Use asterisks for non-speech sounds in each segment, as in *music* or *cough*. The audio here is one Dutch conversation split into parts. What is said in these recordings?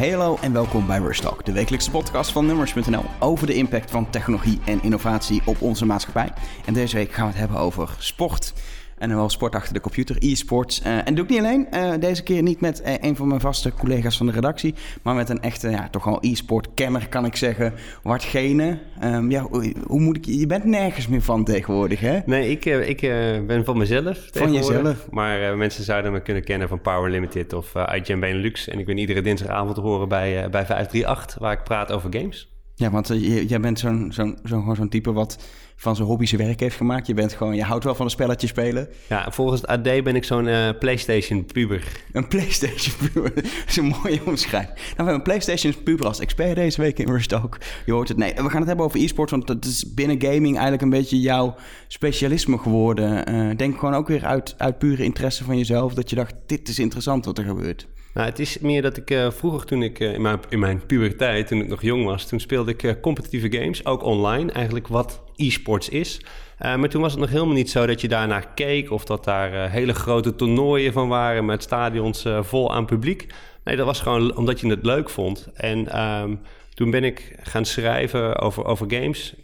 Hallo en welkom bij Rush Talk, de wekelijkse podcast van Nummers.nl over de impact van technologie en innovatie op onze maatschappij. En deze week gaan we het hebben over sport. En wel sport achter de computer, e-sports. Uh, en doe ik niet alleen. Uh, deze keer niet met uh, een van mijn vaste collega's van de redactie. Maar met een echte, ja, toch wel e-sport-kenner kan ik zeggen. Wart Gene. Um, ja, hoe, hoe, moet ik... Je bent nergens meer van tegenwoordig, hè? Nee, ik, ik ben van mezelf Van jezelf? Maar mensen zouden me kunnen kennen van Power Limited of IGN Benelux. En ik ben iedere dinsdagavond te horen bij, bij 538, waar ik praat over games. Ja, want jij bent zo'n zo'n zo'n zo'n type wat van zijn hobby zijn werk heeft gemaakt. Je bent gewoon, je houdt wel van een spelletje spelen. Ja, volgens het AD ben ik zo'n uh, PlayStation puber. Een PlayStation puber. *laughs* dat is een mooie omschrijving. Nou, we hebben een PlayStation puber als expert deze week in Rust ook. Je hoort het. Nee, we gaan het hebben over e-sport, want dat is binnen gaming eigenlijk een beetje jouw specialisme geworden. Uh, denk gewoon ook weer uit, uit pure interesse van jezelf dat je dacht, dit is interessant wat er gebeurt. Nou, het is meer dat ik uh, vroeger, toen ik uh, in, mijn, in mijn puberteit, toen ik nog jong was, toen speelde ik uh, competitieve games, ook online, eigenlijk wat e-sports is. maar toen was het nog helemaal niet zo dat je daarnaar keek of dat daar hele grote toernooien van waren met stadions vol aan publiek. Nee, dat was gewoon omdat je het leuk vond. En um, toen ben ik gaan schrijven over, over games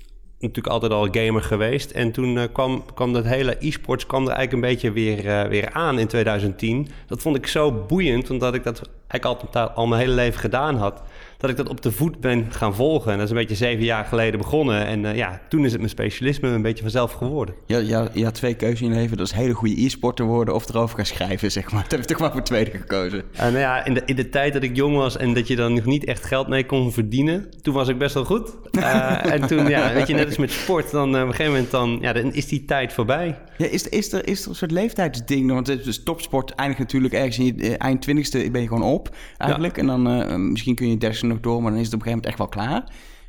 natuurlijk altijd al gamer geweest. En toen uh, kwam, kwam dat hele e-sports kwam er eigenlijk een beetje weer, uh, weer aan in 2010. Dat vond ik zo boeiend, omdat ik dat eigenlijk altijd al mijn hele leven gedaan had dat ik dat op de voet ben gaan volgen. En dat is een beetje zeven jaar geleden begonnen. En uh, ja, toen is het mijn specialisme een beetje vanzelf geworden. Ja, ja, ja twee keuzes in je leven. Dat is hele goede e-sporter worden of erover gaan schrijven, zeg maar. *laughs* Dat heb ik toch maar voor tweede gekozen. Uh, nou ja, in de, in de tijd dat ik jong was en dat je dan nog niet echt geld mee kon verdienen, toen was ik best wel goed. Uh, *laughs* en toen, ja, weet je, net als met sport, dan op een gegeven moment dan, ja, dan is die tijd voorbij. Ja, is, is, er, is er een soort leeftijdsding? Want het is topsport eindigt natuurlijk ergens in je eind twintigste ben je gewoon op, eigenlijk. Ja. En dan misschien kun je nog door, maar dan is het op een gegeven moment echt wel klaar.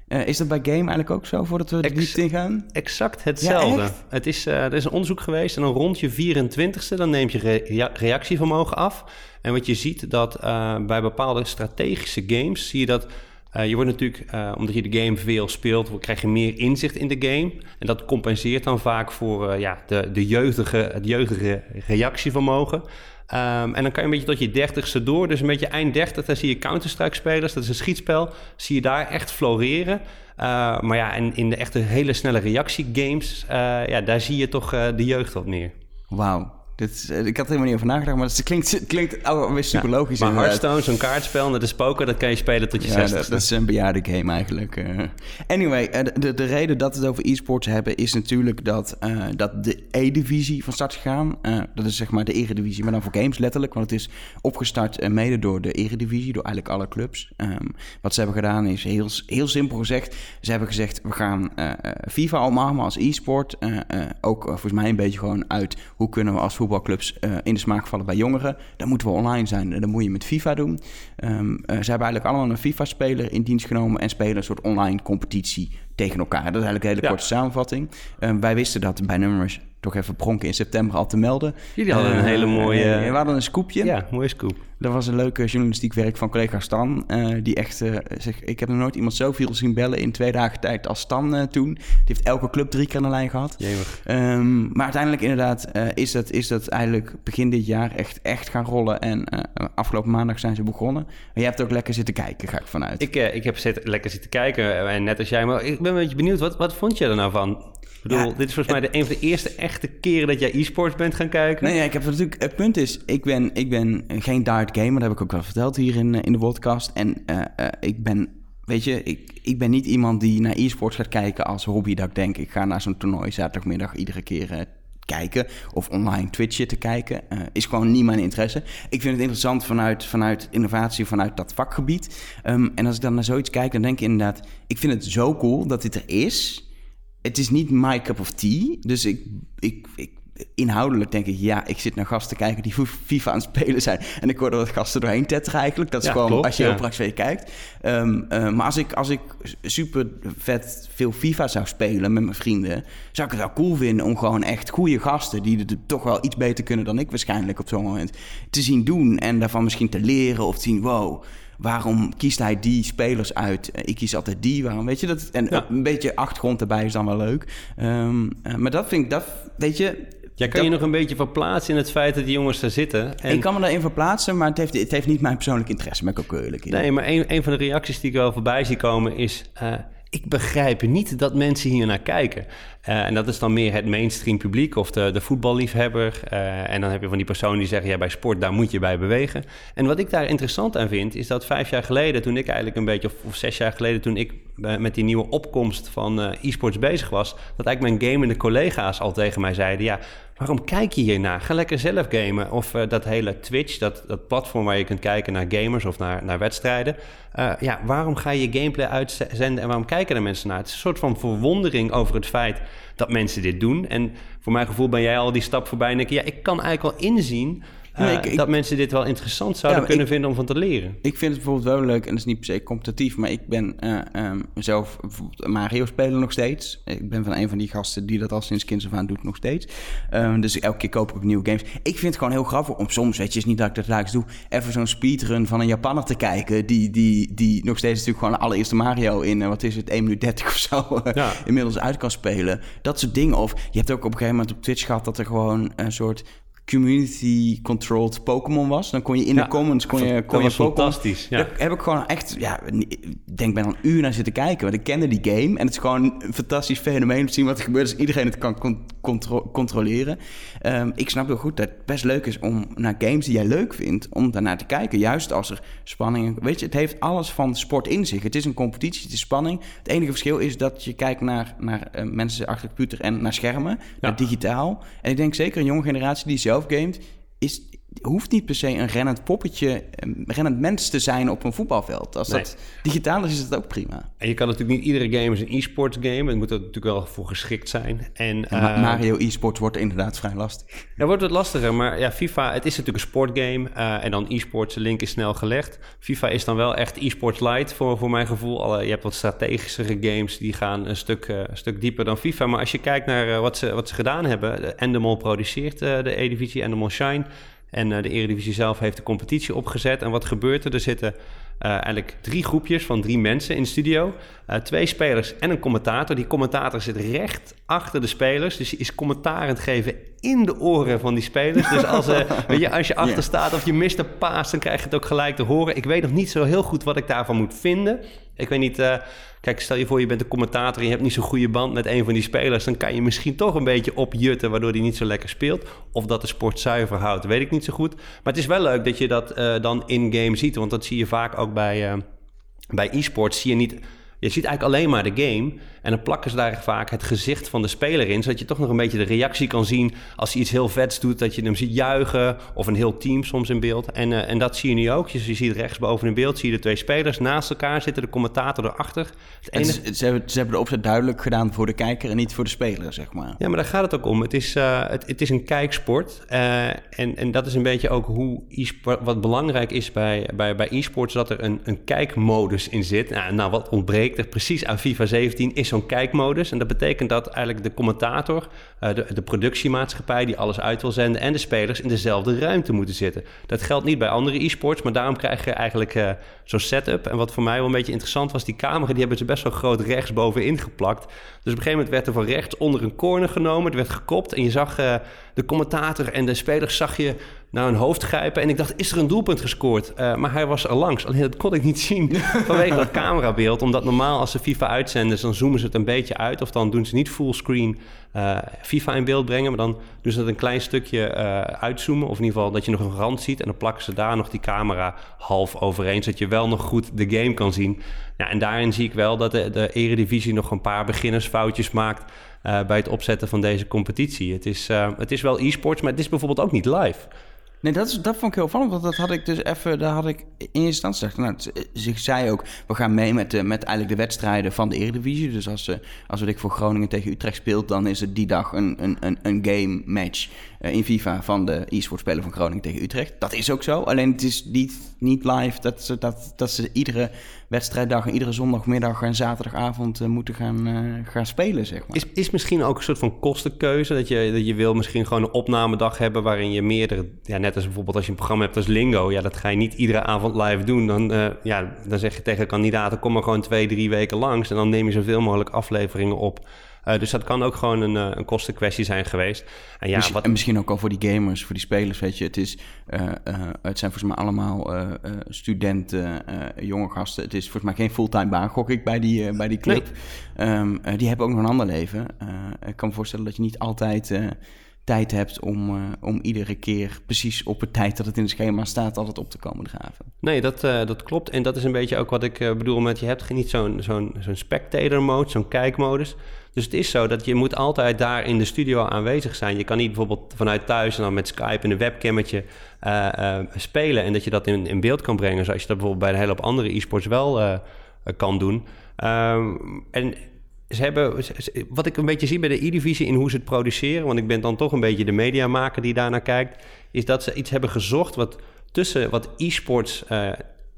Uh, is dat bij game eigenlijk ook zo, voordat we er diep in gaan? Exact hetzelfde. Ja, het is, uh, er is een onderzoek geweest en dan rond je 24ste... dan neemt je re reactievermogen af. En wat je ziet dat uh, bij bepaalde strategische games... zie je dat je wordt natuurlijk, omdat je de game veel speelt... krijg je meer inzicht in de game. En dat compenseert dan vaak voor ja, de, de jeugdige, het jeugdige reactievermogen... Um, en dan kan je een beetje tot je dertigste door. Dus een beetje eind dertig, dan zie je Counter-Strike-spelers. Dat is een schietspel. Zie je daar echt floreren. Uh, maar ja, en in de echte hele snelle reactiegames... Uh, ja, daar zie je toch uh, de jeugd wat meer. Wauw. Dit ik had er helemaal niet over nagedacht, maar het klinkt, het klinkt oh, super ja, logisch. Maar Hearthstone, zo'n kaartspel, net de spoken, dat kan je spelen tot je ja, Dat, dat, is een bejaarde game eigenlijk. Uh. Anyway, uh, de, de reden dat we het over e-sports hebben is natuurlijk dat, uh, dat de E-divisie van start gegaan. dat is zeg maar de eredivisie, maar dan voor games letterlijk. Want het is opgestart mede door de eredivisie, door eigenlijk alle clubs. Um, wat ze hebben gedaan is heel, heel simpel gezegd. Ze hebben gezegd, we gaan FIFA omarmen als e-sport. ook volgens mij een beetje gewoon uit hoe kunnen we als voetbal voetbalclubs uh, in de smaak vallen bij jongeren. Dan moeten we online zijn. Dat moet je met FIFA doen. Um, uh, ze hebben eigenlijk allemaal een FIFA-speler in dienst genomen en spelen een soort online competitie tegen elkaar. Dat is eigenlijk een hele ja. korte samenvatting. Um, wij wisten dat bij Numbers toch even pronken in september al te melden. Jullie hadden uh, een hele mooie... we hadden een scoopje. Ja, mooie scoop. Dat was een leuke journalistiek werk van collega Stan. Uh, die echt zegt: Ik heb nog nooit iemand zoveel zien bellen in twee dagen tijd als Stan toen. Die heeft elke club drie keer aan de lijn gehad. Um, maar uiteindelijk, inderdaad, is, dat, is dat eigenlijk begin dit jaar echt, echt gaan rollen. En afgelopen maandag zijn ze begonnen. Maar jij hebt ook lekker zitten kijken, ga ik vanuit. Ik, ik heb zit, lekker zitten kijken. En net als jij, maar ik ben een beetje benieuwd. Wat, wat vond je er nou van? Bedoel, dit is volgens mij de, een van de eerste echte keren dat jij e-sports bent gaan kijken. Nee, ja, ik heb natuurlijk. Het punt is, ik ben, ik ben geen dart gamer. Dat heb ik ook wel verteld hier in, in de podcast. En uh, uh, ik ben, weet je, ik, ik ben niet iemand die naar e-sports gaat kijken als hobby. Dat ik denk, ik ga naar zo'n toernooi zaterdagmiddag iedere keer uh, kijken. Of online Twitch te kijken. is gewoon niet mijn interesse. Ik vind het interessant vanuit, vanuit innovatie, vanuit dat vakgebied. Um, en als ik dan naar zoiets kijk, dan denk ik inderdaad, ik vind het zo cool dat dit er is het is niet my cup of tea. Dus ik, ik, ik, inhoudelijk denk ik, ja, ik zit naar gasten kijken die *laughs* FIFA aan het spelen zijn. En ik hoor er wat gasten doorheen tetteren eigenlijk. Dat is gewoon klopt, als je ja. heel praktisch kijkt. Um, uh, maar als ik, als ik super vet veel FIFA zou spelen met mijn vrienden, zou ik het wel cool vinden om gewoon echt goede gasten, die het toch wel iets beter kunnen dan ik waarschijnlijk op zo'n moment, te zien doen. En daarvan misschien te leren of te zien, wow waarom kiest hij die spelers uit? ik kies altijd die. Waarom weet je dat? En een beetje achtergrond erbij is dan wel leuk. Um, maar dat vind ik, dat weet je. Jij kan je nog een beetje verplaatsen in het feit dat die jongens daar zitten. En... Ik kan me daarin verplaatsen, maar het heeft, het heeft niet mijn persoonlijke interesse, ben ik ook eerlijk in. Nee, maar een, een van de reacties die ik wel voorbij zie komen is... Uh, ik begrijp niet dat mensen hier naar kijken. Uh, en dat is dan meer het mainstream publiek of de, de voetballiefhebber. Uh, en dan heb je van die personen die zeggen, ja, bij sport, daar moet je bij bewegen. En wat ik daar interessant aan vind, is dat vijf jaar geleden, toen ik eigenlijk een beetje, of, zes jaar geleden, toen ik met die nieuwe opkomst van e-sports bezig was, dat eigenlijk mijn gamende collega's al tegen mij zeiden, ja, waarom kijk je hiernaar? Ga lekker zelf gamen. Of dat hele Twitch, dat, dat platform waar je kunt kijken naar gamers of naar, naar wedstrijden. ja, waarom ga je je gameplay uitzenden en waarom kijken er mensen naar? Het is een soort van verwondering over het feit dat mensen dit doen. En voor mijn gevoel ben jij al die stap voorbij en denk je, ja, ik kan eigenlijk al inzien uh, dat mensen dit wel interessant zouden kunnen vinden om van te leren. Ik vind het bijvoorbeeld wel leuk, en dat is niet per se competitief, maar ik ben um, zelf Mario spelen nog steeds. Ik ben van een van die gasten die dat al sinds kinds af aan doet nog steeds. Um, dus elke keer koop ik nieuwe games. Ik vind het gewoon heel grappig om soms, weet je, is niet dat ik dat dagelijks doe, even zo'n speedrun van een Japanner te kijken, die, die, die nog steeds natuurlijk gewoon de allereerste Mario in, uh, wat is het, 1 minuut 30 of zo, *laughs* ja. inmiddels uit kan spelen. Dat soort dingen. Of je hebt ook op een gegeven moment op Twitch gehad dat er gewoon een soort community-controlled Pokémon was. Dan kon je in de comments kon je, kon je fantastisch. Ja. Daar heb ik gewoon echt, ja, ik denk ben een uur naar zitten kijken. Want ik kende die game en het is gewoon een fantastisch fenomeen om te zien wat er gebeurt als iedereen het kan controleren. Um, ik snap heel goed dat het best leuk is om naar games die jij leuk vindt, om daarnaar te kijken. Juist als er spanning, weet je, het heeft alles van sport in zich. Het is een competitie, het is spanning. Het enige verschil is dat je kijkt naar, naar uh, mensen achter de computer en naar schermen, naar digitaal. En ik denk zeker een jonge generatie die zelf gamet, is, hoeft niet per se een rennend poppetje, een rennend mens te zijn op een voetbalveld. Als dat digitaal is, is het ook prima. En je kan natuurlijk niet iedere game is een e-sports game. Het moet er natuurlijk wel voor geschikt zijn. En, uh, Mario e-sports wordt inderdaad vrij lastig. Ja, wordt wat lastiger. Maar ja, FIFA, het is natuurlijk een sportgame. Uh, en dan e-sports, de link is snel gelegd. FIFA is dan wel echt e-sports light voor, voor mijn gevoel. Alle, je hebt wat strategischere games, die gaan een stuk, uh, een stuk dieper dan FIFA. Maar als je kijkt naar wat, ze, wat ze gedaan hebben. Endemol produceert de E-divisie, Endemol Shine... En uh, de Eredivisie zelf heeft de competitie opgezet. En wat gebeurt er? Er zitten uh, eigenlijk drie groepjes van drie mensen in de studio. Uh, twee spelers en een commentator. Die commentator zit recht achter de spelers. Dus die is commentaar aan het geven in de oren van die spelers. Dus als, *laughs* weet je, als je achter staat of je mist een paas, dan krijg je het ook gelijk te horen. Ik weet nog niet zo heel goed wat ik daarvan moet vinden. Ik weet niet Kijk, stel je voor je bent een commentator en je hebt niet zo'n goede band met een van die spelers. Dan kan je misschien toch een beetje opjutten waardoor hij niet zo lekker speelt. Of dat de sport zuiver houdt, weet ik niet zo goed. Maar het is wel leuk dat je dat uh, dan in-game ziet. Want dat zie je vaak ook bij, uh, bij e-sports. Zie je niet je ziet eigenlijk alleen maar de game. En dan plakken ze daar vaak het gezicht van de speler in. Zodat je toch nog een beetje de reactie kan zien. Als hij iets heel vets doet, dat je hem ziet juichen. Of een heel team soms in beeld. En, uh, en dat zie je nu ook. Dus je ziet rechtsboven in beeld zie je de twee spelers naast elkaar zitten. De commentator erachter. Het enige... ze, hebben, ze hebben de opzet duidelijk gedaan voor de kijker en niet voor de speler, zeg maar. Ja, maar daar gaat het ook om. Het is, uh, het, het, is een kijksport. Uh, en, en dat is een beetje ook hoe e-sport... Wat belangrijk is bij, bij, bij e-sports, dat er een, een kijkmodus in zit. Nou, nou wat ontbreekt precies aan FIFA 17 is zo'n kijkmodus. En dat betekent dat eigenlijk de commentator, uh, de, de, productiemaatschappij die alles uit wil zenden en de spelers in dezelfde ruimte moeten zitten. Dat geldt niet bij andere e-sports, maar daarom krijg je eigenlijk uh, zo'n setup. En wat voor mij wel een beetje interessant was, die camera die hebben ze best wel groot rechts bovenin geplakt. Dus op een gegeven moment werd er van rechts onder een corner genomen, het werd gekopt en je zag uh, de commentator en de spelers zag je naar hun hoofd grijpen. En ik dacht, is er een doelpunt gescoord? Uh, maar hij was er langs. Alleen dat kon ik niet zien *laughs* vanwege dat camerabeeld. Omdat normaal als ze FIFA uitzenden, dan zoomen ze het een beetje uit. Of dan doen ze niet fullscreen uh, FIFA in beeld brengen. Maar dan doen ze dat een klein stukje uh, uitzoomen. Of in ieder geval dat je nog een rand ziet. En dan plakken ze daar nog die camera half overeen. Zodat je wel nog goed de game kan zien. Ja, en daarin zie ik wel dat de, de Eredivisie nog een paar beginnersfoutjes maakt... Uh, bij het opzetten van deze competitie. Het is, uh, het is wel e-sports, maar het is bijvoorbeeld ook niet live. Nee, dat, is, dat vond ik heel opvallend, want dat had ik dus even, daar had ik in eerste instantie. Nou, zich zei ook, we gaan mee met, de, met eigenlijk de wedstrijden van de Eredivisie. Dus als, als we ik voor Groningen tegen Utrecht speelt, dan is het die dag een, een, een, een game match. Eh, in FIFA van de e-sport speler van Groningen tegen Utrecht. Dat is ook zo. Alleen het is niet, niet live dat ze, dat, dat ze iedere wedstrijddag en iedere zondagmiddag en zaterdagavond uh, moeten gaan, uh, gaan spelen, zeg maar. Is, is misschien ook een soort van kostenkeuze? Dat je, dat je wil misschien gewoon een opnamedag hebben waarin je meerdere... Ja, net als bijvoorbeeld als je een programma hebt als Lingo. Ja, dat ga je niet iedere avond live doen. Dan, ja, dan zeg je tegen kandidaten, kom maar gewoon twee, drie weken langs. En dan neem je zoveel mogelijk afleveringen op... Uh, dus dat kan ook gewoon een, uh, een kostenkwestie zijn geweest. En, ja, misschien, wat... en misschien ook al voor die gamers, voor die spelers, weet je. Het, is, uh, het zijn volgens mij allemaal studenten, jonge gasten. Het is volgens mij geen fulltime baan, gok ik, bij die, bij die club. Nee. Um, die hebben ook nog een ander leven. ik kan me voorstellen dat je niet altijd tijd hebt om, uh, om iedere keer precies op het tijd dat het in het schema staat altijd op te komen draven. Nee, dat, uh, dat klopt. En dat is een beetje ook wat ik uh, bedoel met je hebt niet zo'n zo'n zo'n spectator mode, zo'n kijkmodus. Dus het is zo dat je moet altijd daar in de studio aanwezig zijn. Je kan niet bijvoorbeeld vanuit thuis en dan met Skype en een webcammetje spelen en dat je dat in, in beeld kan brengen, zoals je dat bijvoorbeeld bij een hele hoop andere e-sports wel kan doen. Um, en ze hebben, wat ik een beetje zie bij de E-divisie in hoe ze het produceren, want ik ben dan toch een beetje de mediamaker die daarnaar kijkt, is dat ze iets hebben gezocht wat tussen wat e-sports uh,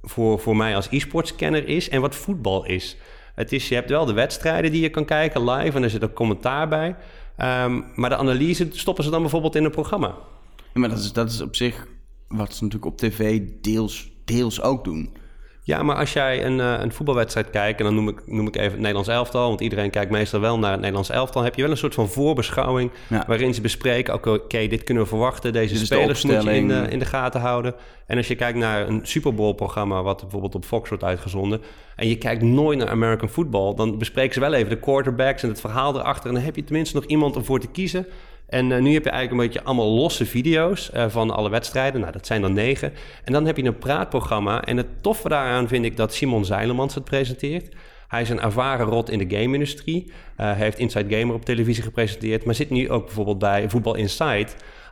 voor, voor mij als e-sports-kenner is en wat voetbal is. Het is. Je hebt wel de wedstrijden die je kan kijken live en er zit ook commentaar bij. Um, maar de analyse stoppen ze dan bijvoorbeeld in een programma. Ja, maar dat is, dat is op zich wat ze natuurlijk op tv deels, deels ook doen. Ja, maar als jij een, uh, een voetbalwedstrijd kijkt, en dan noem ik, noem ik even het Nederlands elftal, want iedereen kijkt meestal wel naar het Nederlands elftal, heb je wel een soort van voorbeschouwing ja. waarin ze bespreken, oké, okay, dit kunnen we verwachten, deze spelers de moet je in de, in de gaten houden. En als je kijkt naar een Super Bowl programma, wat bijvoorbeeld op Fox wordt uitgezonden, en je kijkt nooit naar American football, dan bespreken ze wel even de quarterbacks en het verhaal erachter, en dan heb je tenminste nog iemand om voor te kiezen. En uh, nu heb je eigenlijk een beetje allemaal losse video's uh, van alle wedstrijden. Nou, dat zijn dan negen. En dan heb je een praatprogramma. En het toffe daaraan vind ik dat Simon Zeilemans het presenteert. Hij is een ervaren rot in de game-industrie. Uh, hij heeft Inside Gamer op televisie gepresenteerd. Maar zit nu ook bijvoorbeeld bij Voetbal Inside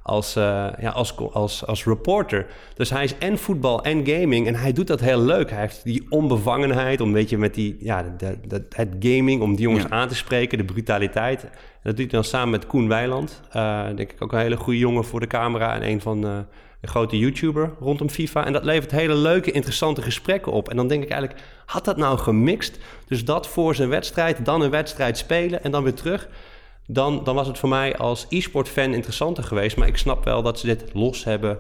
als, uh, ja, als, als, als reporter. Dus hij is en voetbal en gaming en hij doet dat heel leuk. Hij heeft die onbevangenheid om, weet je, met die, ja, de, de, het gaming, om die jongens ja. aan te spreken, de brutaliteit. En dat doet hij dan samen met Koen Weiland. Uh, denk ik ook een hele goede jongen voor de camera en een van de grote YouTuber rondom FIFA. En dat levert hele leuke, interessante gesprekken op. En dan denk ik eigenlijk, had dat nou gemixt? Dus dat voor zijn wedstrijd, dan een wedstrijd spelen en dan weer terug dan, dan was het voor mij als e-sport-fan interessanter geweest. Maar ik snap wel dat ze dit los hebben.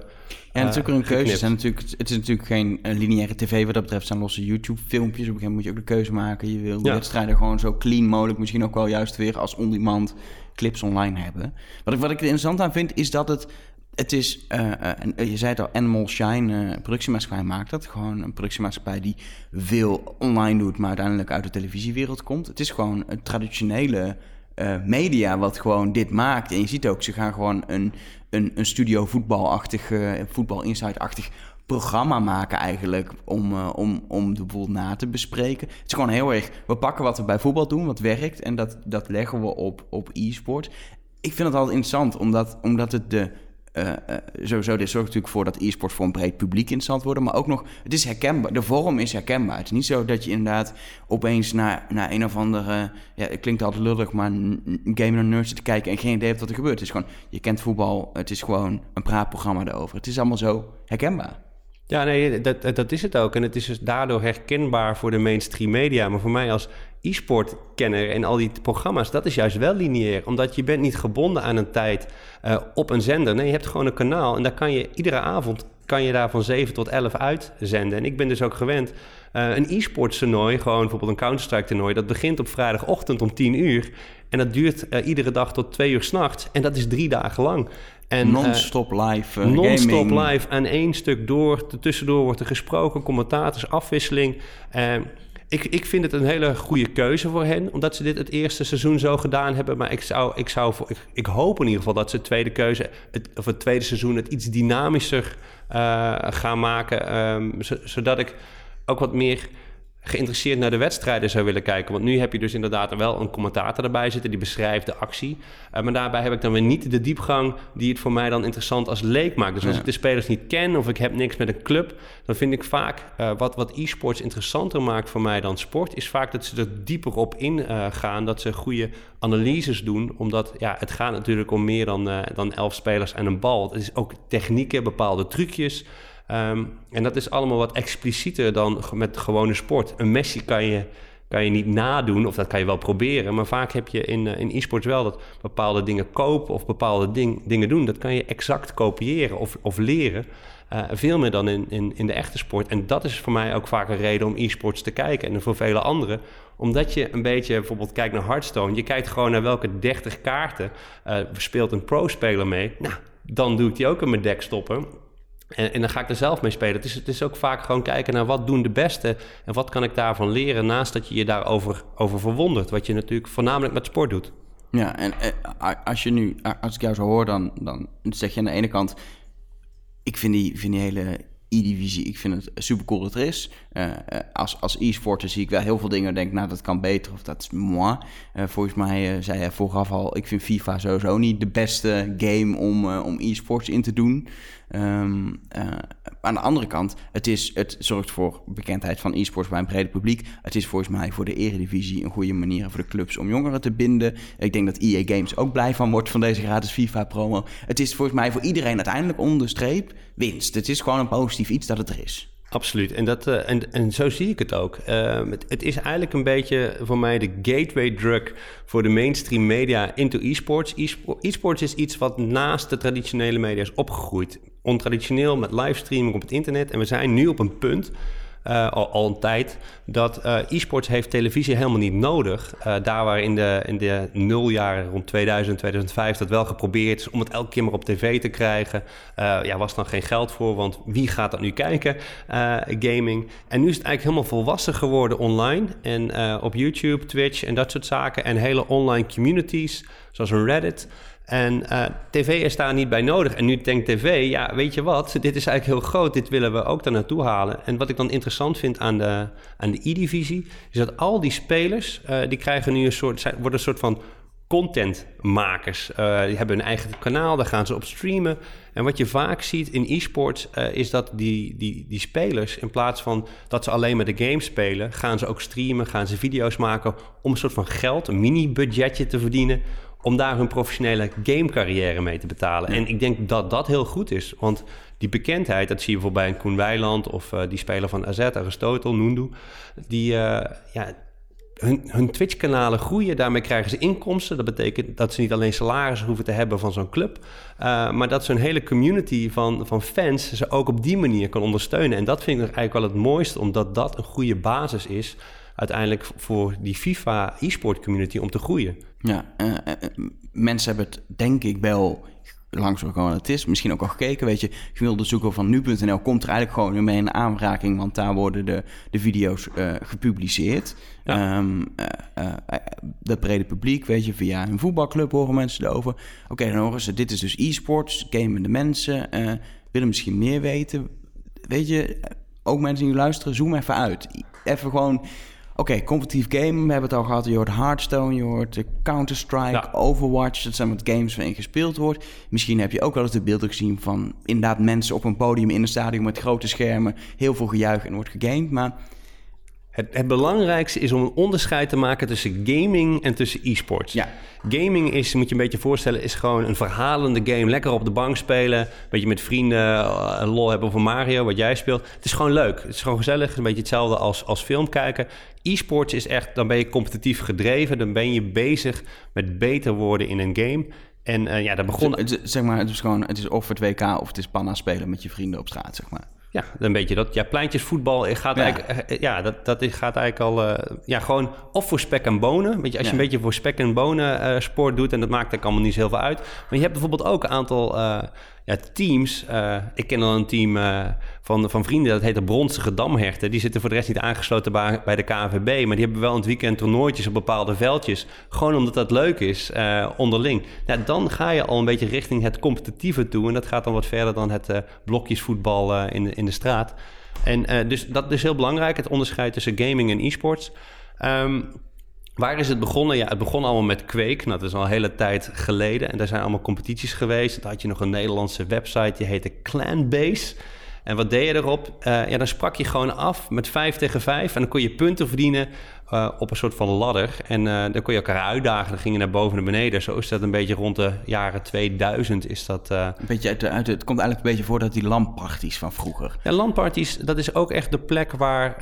Ja, natuurlijk een keuze. Het, natuurlijk, het is natuurlijk geen uh, lineaire tv wat dat betreft. zijn losse YouTube-filmpjes. Op een gegeven moment moet je ook de keuze maken. Je wil de ja. wedstrijden gewoon zo clean mogelijk. Misschien ook wel juist weer als on-demand clips online hebben. Wat ik, wat ik er interessant aan vind, is dat het... Het is, uh, uh, je zei het al, Animal Shine, uh, productiemaatschappij maakt dat. Gewoon een productiemaatschappij die veel online doet, maar uiteindelijk uit de televisiewereld komt. Het is gewoon een traditionele uh, media wat gewoon dit maakt. En je ziet ook, ze gaan gewoon een, een, een studio voetbalachtig, uh, voetbal insight-achtig programma maken eigenlijk om, uh, om, om de boel na te bespreken. Het is gewoon heel erg, we pakken wat we bij voetbal doen, wat werkt, en dat, dat leggen we op, op e-sport. Ik vind het altijd interessant, omdat, omdat het de uh, uh, sowieso, dit zorgt natuurlijk voor dat e-sport voor een breed publiek interessant wordt. Maar ook nog, het is herkenbaar. De vorm is herkenbaar. Het is niet zo dat je inderdaad opeens naar, naar een of andere... Ja, het klinkt altijd lullig, maar gamer nerd zit te kijken en geen idee heeft wat er gebeurt. Het is gewoon, je kent voetbal, het is gewoon een praatprogramma erover. Het is allemaal zo herkenbaar. Ja, nee, dat, dat is het ook. En het is dus daardoor herkenbaar voor de mainstream media. Maar voor mij als e-sport-kenner en al die programma's, dat is juist wel lineair. Omdat je bent niet gebonden aan een tijd uh, op een zender. Nee, je hebt gewoon een kanaal en daar kan je iedere avond kan je daar van 7 tot 11 uitzenden. En ik ben dus ook gewend. Uh, een e-sport toernooi, gewoon bijvoorbeeld een Counter-Strike toernooi, dat begint op vrijdagochtend om 10 uur. En dat duurt uh, iedere dag tot 2 uur s'nachts. En dat is drie dagen lang. En, non-stop live. Uh, non-stop live. En één stuk door. Tussendoor wordt er gesproken, commentators, afwisseling. Ik, ik vind het een hele goede keuze voor hen, omdat ze dit het eerste seizoen zo gedaan hebben. Maar ik, zou, ik, zou ik, ik hoop in ieder geval dat ze het tweede keuze, het, of het tweede seizoen, het iets dynamischer uh, gaan maken. Um, zodat ik ook wat meer geïnteresseerd naar de wedstrijden zou willen kijken. Want nu heb je dus inderdaad wel een commentator erbij zitten die beschrijft de actie. Uh, maar daarbij heb ik dan weer niet de diepgang die het voor mij dan interessant als leek maakt. Dus als ik de spelers niet ken of ik heb niks met een club, dan vind ik vaak uh, wat, wat e-sports interessanter maakt voor mij dan sport, is vaak dat ze er dieper op ingaan. dat ze goede analyses doen. Omdat ja, het gaat natuurlijk om meer dan, dan elf spelers en een bal. Het is ook technieken, bepaalde trucjes. Um, en dat is allemaal wat explicieter dan met gewone sport. Een Messi kan je, kan je niet nadoen, of dat kan je wel proberen. Maar vaak heb je in, uh, in e-sports wel dat bepaalde dingen kopen of bepaalde ding, dingen doen. Dat kan je exact kopiëren of, of leren. Uh, veel meer dan in, in, in de echte sport. En dat is voor mij ook vaak een reden om e-sports te kijken. En voor vele anderen. Omdat je een beetje bijvoorbeeld kijkt naar Hearthstone. Je kijkt gewoon naar welke 30 kaarten uh, speelt een pro-speler mee. Nou, dan doe ik die ook in mijn deck stoppen. En, en, dan ga ik er zelf mee spelen. Het is, het is ook vaak gewoon kijken naar wat doen de beste en wat kan ik daarvan leren, naast dat je je daarover over verwondert, wat je natuurlijk voornamelijk met sport doet. Ja, en eh, als je nu, als ik jou zo hoor, dan, dan zeg je aan de ene kant, ik vind die, hele E-divisie, ik vind het super cool dat er is. Uh, als als e-sporter zie ik wel heel veel dingen denk nou dat kan beter of dat is moi. Uh, volgens mij zei hij vooraf al, ik vind FIFA sowieso niet de beste game om, om e-sports in te doen. Um, aan de andere kant, het, is, het zorgt voor bekendheid van e-sports bij een brede publiek. Het is volgens mij voor de eredivisie een goede manier voor de clubs om jongeren te binden. Ik denk dat EA Games ook blij van wordt van deze gratis FIFA-promo. Het is volgens mij voor iedereen uiteindelijk onderstreep winst. Het is gewoon een positief iets dat het er is. Absoluut. En, dat, uh, en, en zo zie ik het ook. Uh, het, het, is eigenlijk een beetje voor mij de gateway drug voor de mainstream media into e-sports. E-sports is iets wat naast de traditionele media is opgegroeid. Ontraditioneel met livestreaming op het internet. En we zijn nu op een punt uh, al, een tijd, dat uh, e-sports heeft televisie helemaal niet nodig. Uh, daar waar in de, in de nuljaren rond 2000, 2005 dat wel geprobeerd is om het elke keer maar op tv te krijgen. ja, was dan geen geld voor, want wie gaat dat nu kijken? gaming. En nu is het eigenlijk helemaal volwassen geworden online. En op YouTube, Twitch en dat soort zaken. En hele online communities, zoals een Reddit. En uh, tv is daar niet bij nodig. En nu denkt tv, ja, weet je wat, dit is eigenlijk heel groot, dit willen we ook daar naartoe halen. En wat ik dan interessant vind aan de, aan de E-divisie, is dat al die spelers, uh, die krijgen nu een soort, worden een soort van contentmakers. Uh, die hebben hun eigen kanaal, daar gaan ze op streamen. En wat je vaak ziet in e-sports is dat die, die, die spelers, in plaats van dat ze alleen maar de game spelen, gaan ze ook streamen, gaan ze video's maken om een soort van geld, een mini-budgetje te verdienen om daar hun professionele gamecarrière mee te betalen. En ik denk dat dat heel goed is, want die bekendheid, dat zie je bijvoorbeeld bij een Koen Weiland of uh, die speler van AZ, Aristotel, Nundu, die, uh, ja, hun, hun Twitch-kanalen groeien, daarmee krijgen ze inkomsten. Dat betekent dat ze niet alleen salaris hoeven te hebben van zo'n club, uh, maar dat zo'n hele community van, van fans ze ook op die manier kan ondersteunen. En dat vind ik eigenlijk wel het mooiste, omdat dat een goede basis is uiteindelijk voor die FIFA e-sport community om te groeien. Ja, uh, mensen hebben het denk ik wel langzaam gewoon het is. Misschien ook al gekeken, weet je. Gemiddelde zoeker van nu.nl komt er eigenlijk gewoon mee in aanraking, want daar worden de, de video's uh, gepubliceerd. Ja. Um, uh, uh, de brede publiek, weet je, via een voetbalclub horen mensen erover. Oké, okay, dan horen ze, dit is dus e-sports, gamende mensen, willen misschien meer weten. Weet je, ook mensen die luisteren, zoom even uit. Even gewoon okay, competitief game, we hebben het al gehad. Je hoort Hearthstone, je hoort Counter-Strike, Overwatch. Dat zijn wat games waarin gespeeld wordt. Misschien heb je ook wel eens de beelden gezien van inderdaad mensen op een podium in een stadion met grote schermen. Heel veel gejuich en wordt gegamed. Maar het, het, belangrijkste is om een onderscheid te maken tussen gaming en tussen e-sports. Ja. Gaming is, moet je een beetje voorstellen, is gewoon een verhalende game. Lekker op de bank spelen, een beetje met vrienden uh, lol hebben over Mario, wat jij speelt. Het is gewoon leuk. Het is gewoon gezellig. Een beetje hetzelfde als, als film kijken. E-sports is echt, dan ben je competitief gedreven. Dan ben je bezig met beter worden in een game. En uh, ja, dat begon... Zeg maar, het is gewoon, het is of het WK of het is panna spelen met je vrienden op straat, zeg maar. Ja, dan weet je dat. Ja, pleintjesvoetbal gaat ja. eigenlijk... Eh, ja, dat, dat gaat eigenlijk al... Uh, ja, gewoon of voor spek en bonen. Weet je, als je een beetje voor spek en bonen uh, sport doet... en dat maakt er allemaal niet zo heel veel uit. Maar je hebt bijvoorbeeld ook een aantal ja, teams. Uh, ik ken al een team uh, van, van vrienden, dat heet de Bronstige Damherten. Die zitten voor de rest niet aangesloten bij, bij de KNVB. Maar die hebben wel een het weekend toernooitjes op bepaalde veldjes. Gewoon omdat dat leuk is, uh, onderling. Ja, dan ga je al een beetje richting het competitieve toe. En dat gaat dan wat verder dan het blokjesvoetbal in, in de straat. En dus dat is heel belangrijk, het onderscheid tussen gaming en e-sports. Ehm, Waar is het begonnen? Ja, het begon allemaal met Quake. Nou, dat is al een hele tijd geleden. En daar zijn allemaal competities geweest. Dan had je nog een Nederlandse website, die heette Clanbase. En wat deed je erop? Uh, ja, dan sprak je gewoon af met 5 tegen 5. En dan kon je punten verdienen uh, op een soort van ladder. En uh, dan kon je elkaar uitdagen. Dan ging je naar boven en naar beneden. Zo is dat een beetje rond de jaren 2000 is dat... Uh... Een beetje uit, uit, het komt eigenlijk een beetje voor dat die landparties van vroeger. Ja, landparties, dat is ook echt de plek waar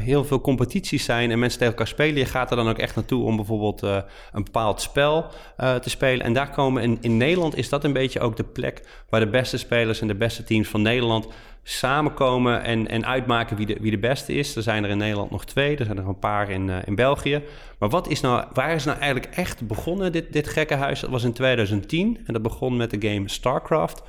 heel veel competities zijn en mensen tegen elkaar spelen. Je gaat er dan ook echt naartoe om bijvoorbeeld een bepaald spel te spelen. En daar komen, in, in Nederland is dat een beetje ook de plek waar de beste spelers en de beste teams van Nederland samenkomen en, en uitmaken wie de, wie de beste is. Er zijn er in Nederland nog twee, er zijn er een paar in, uh, in België. Maar wat is nou, waar is nou eigenlijk echt begonnen, dit, dit gekke huis? Dat was in 2010 en dat begon met de game StarCraft.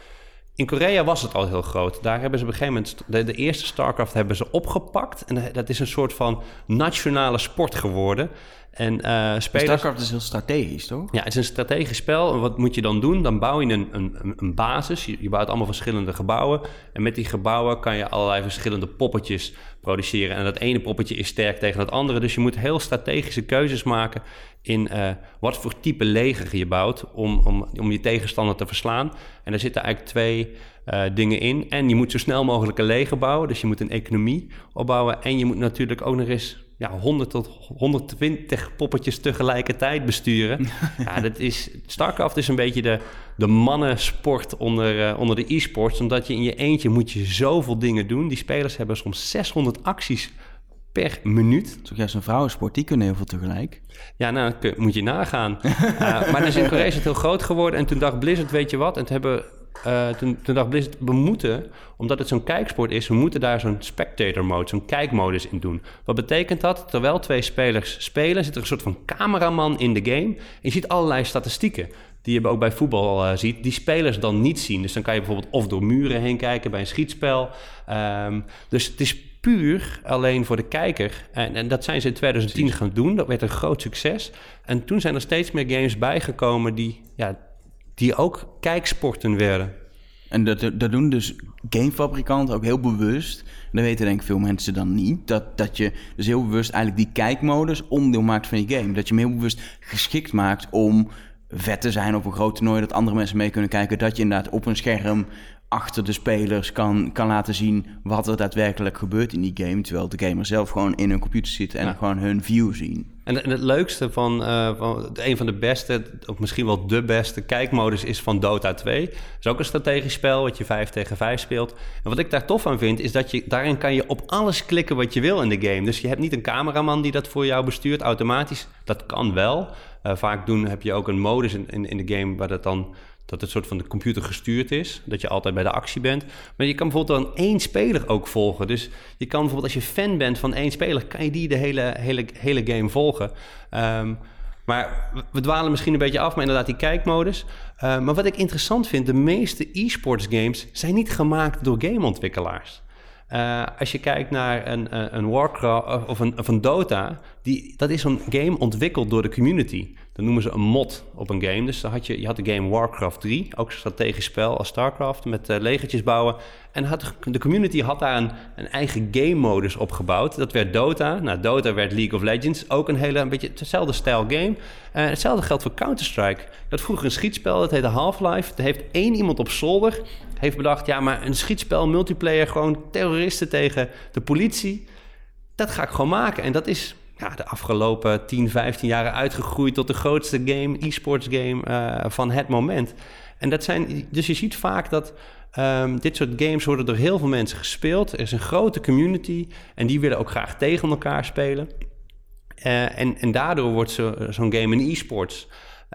In Korea was het al heel groot. Daar hebben ze op een gegeven moment de, de, eerste StarCraft hebben ze opgepakt. En dat is een soort van nationale sport geworden. En uh, spelers... StarCraft is heel strategisch, toch? Ja, het is een strategisch spel. En wat moet je dan doen? Dan bouw je een, een, een basis. Je, je, bouwt allemaal verschillende gebouwen. En met die gebouwen kan je allerlei verschillende poppetjes produceren. En dat ene poppetje is sterk tegen het andere. Dus je moet heel strategische keuzes maken in uh, wat voor type leger je bouwt om, om, om je tegenstander te verslaan. En daar zitten eigenlijk twee uh, dingen in. En je moet zo snel mogelijk een leger bouwen. Dus je moet een economie opbouwen. En je moet natuurlijk ook nog eens ja, 100 tot 120 poppetjes tegelijkertijd besturen. *laughs* ja, dat is, StarCraft is een beetje de, de mannensport onder, uh, onder de e-sports. Omdat je in je eentje moet je zoveel dingen doen. Die spelers hebben soms 600 acties per minuut. Toch juist een vrouwensport, die kunnen heel veel tegelijk. Ja, nou, moet je nagaan. uh, *laughs* maar Korea is het heel groot geworden. En toen dacht Blizzard, weet je wat? En toen hebben uh, toen, toen dacht Blizzard, we moeten, omdat het zo'n kijksport is, we moeten daar zo'n spectator mode, zo'n kijkmodus in doen. Wat betekent dat? Terwijl twee spelers spelen, zit er een soort van cameraman in de game. En je ziet allerlei statistieken die je ook bij voetbal uh, ziet, die spelers dan niet zien. Dus dan kan je bijvoorbeeld of door muren heen kijken bij een schietspel. Um, dus het is puur alleen voor de kijker. En, en, dat zijn ze in 2010 gaan doen. Dat werd een groot succes. En toen zijn er steeds meer games bijgekomen die ja, die ook kijksporten werden. En dat, dat doen dus gamefabrikanten ook heel bewust. En dat weten denk ik veel mensen dan niet. Dat, dat je dus heel bewust eigenlijk die kijkmodus onderdeel maakt van je game. Dat je hem heel bewust geschikt maakt om vet te zijn op een groot toernooi. Dat andere mensen mee kunnen kijken. Dat je inderdaad op een scherm achter de spelers kan, kan laten zien wat er daadwerkelijk gebeurt in die game. Terwijl de gamer zelf gewoon in hun computer zit en gewoon hun view zien. En, het leukste van, uh, van een van de beste, of misschien wel de beste kijkmodus is van Dota 2. Dat is ook een strategisch spel wat je 5 tegen 5 speelt. En wat ik daar tof aan vind, is dat je daarin kan je op alles klikken wat je wil in de game. Dus je hebt niet een cameraman die dat voor jou bestuurt automatisch. Dat kan wel. Uh, vaak doen heb je ook een modus in, in, in de game waar dat dan dat het soort van de computer gestuurd is. Dat je altijd bij de actie bent. Maar je kan bijvoorbeeld dan één speler ook volgen. Dus je kan bijvoorbeeld als je fan bent van één speler... kan je die de hele, hele, hele game volgen. Um, maar we dwalen misschien een beetje af, maar inderdaad die kijkmodus. Uh, maar wat ik interessant vind, de meeste e-sports games zijn niet gemaakt door gameontwikkelaars. Uh, als je kijkt naar een, een Warcraft of een, of Dota, die, dat is een game ontwikkeld door de community. Dat noemen ze een mod op een game. Dus dan had je, je had de game Warcraft 3, ook een strategisch spel als StarCraft, met uh, legertjes bouwen. En had, de community had daar een, een eigen game-modus opgebouwd. Dat werd Dota. Nou, Dota werd League of Legends. Ook een hele, een beetje hetzelfde stijl game. Uh, hetzelfde geldt voor Counter-Strike. Dat vroeger een schietspel, dat heette Half-Life. Er heeft één iemand op zolder heeft bedacht... ja, maar een schietspel, multiplayer, gewoon terroristen tegen de politie... dat ga ik gewoon maken. En dat is ja, de afgelopen 10, 15 jaren uitgegroeid tot de grootste game, e-sports game uh, van het moment. En dat zijn, dus je ziet vaak dat um, dit soort games worden door heel veel mensen gespeeld. Er is een grote community en die willen ook graag tegen elkaar spelen. Uh, en, en daardoor wordt zo'n game een e-sports.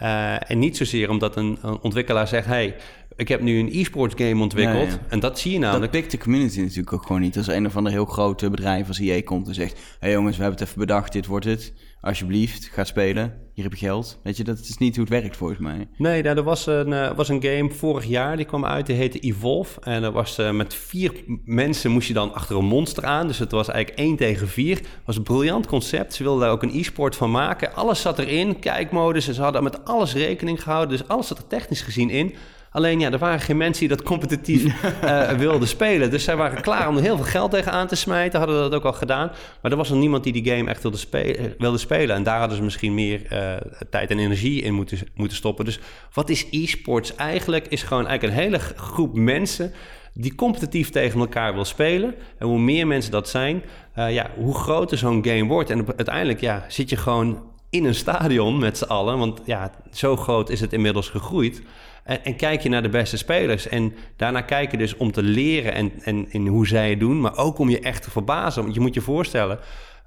Uh, en niet zozeer omdat een, een ontwikkelaar zegt: hey, ik heb nu een e-sports game ontwikkeld. En dat zie je namelijk. Dat pikt de community natuurlijk ook gewoon niet. Als een of ander heel grote bedrijf als EA komt en zegt... hé hey jongens, we hebben het even bedacht, dit wordt het. Alsjeblieft, ga spelen. Hier heb je geld. Weet je, dat is niet hoe het werkt volgens mij. Nee, nou, er was een, uh, was een game vorig jaar, die kwam uit, die heette Evolve. En er was uh, met vier mensen moest je dan achter een monster aan. Dus het was eigenlijk één tegen vier. Het was een briljant concept. Ze wilden daar ook een e-sport van maken. Alles zat erin, kijkmodus. En ze hadden met alles rekening gehouden. Dus alles zat er technisch gezien in. Alleen ja, er waren geen mensen die dat competitief uh, *laughs* wilden spelen. Dus zij waren klaar om er heel veel geld tegenaan te smijten. Hadden dat ook al gedaan. Maar er was nog niemand die die game echt wilde, spelen. Wilde spelen. En daar hadden ze misschien meer uh, tijd en energie in moeten, moeten stoppen. Dus wat is e-sports eigenlijk? Is gewoon eigenlijk een hele groep mensen die competitief tegen elkaar wil spelen. En hoe meer mensen dat zijn, uh, ja, hoe groter zo'n game wordt. En uiteindelijk ja, zit je gewoon in een stadion met z'n allen. Want ja, zo groot is het inmiddels gegroeid. En, en, kijk je naar de beste spelers. En daarna kijken dus om te leren en, en, en hoe zij het doen. Maar ook om je echt te verbazen. Want je moet je voorstellen...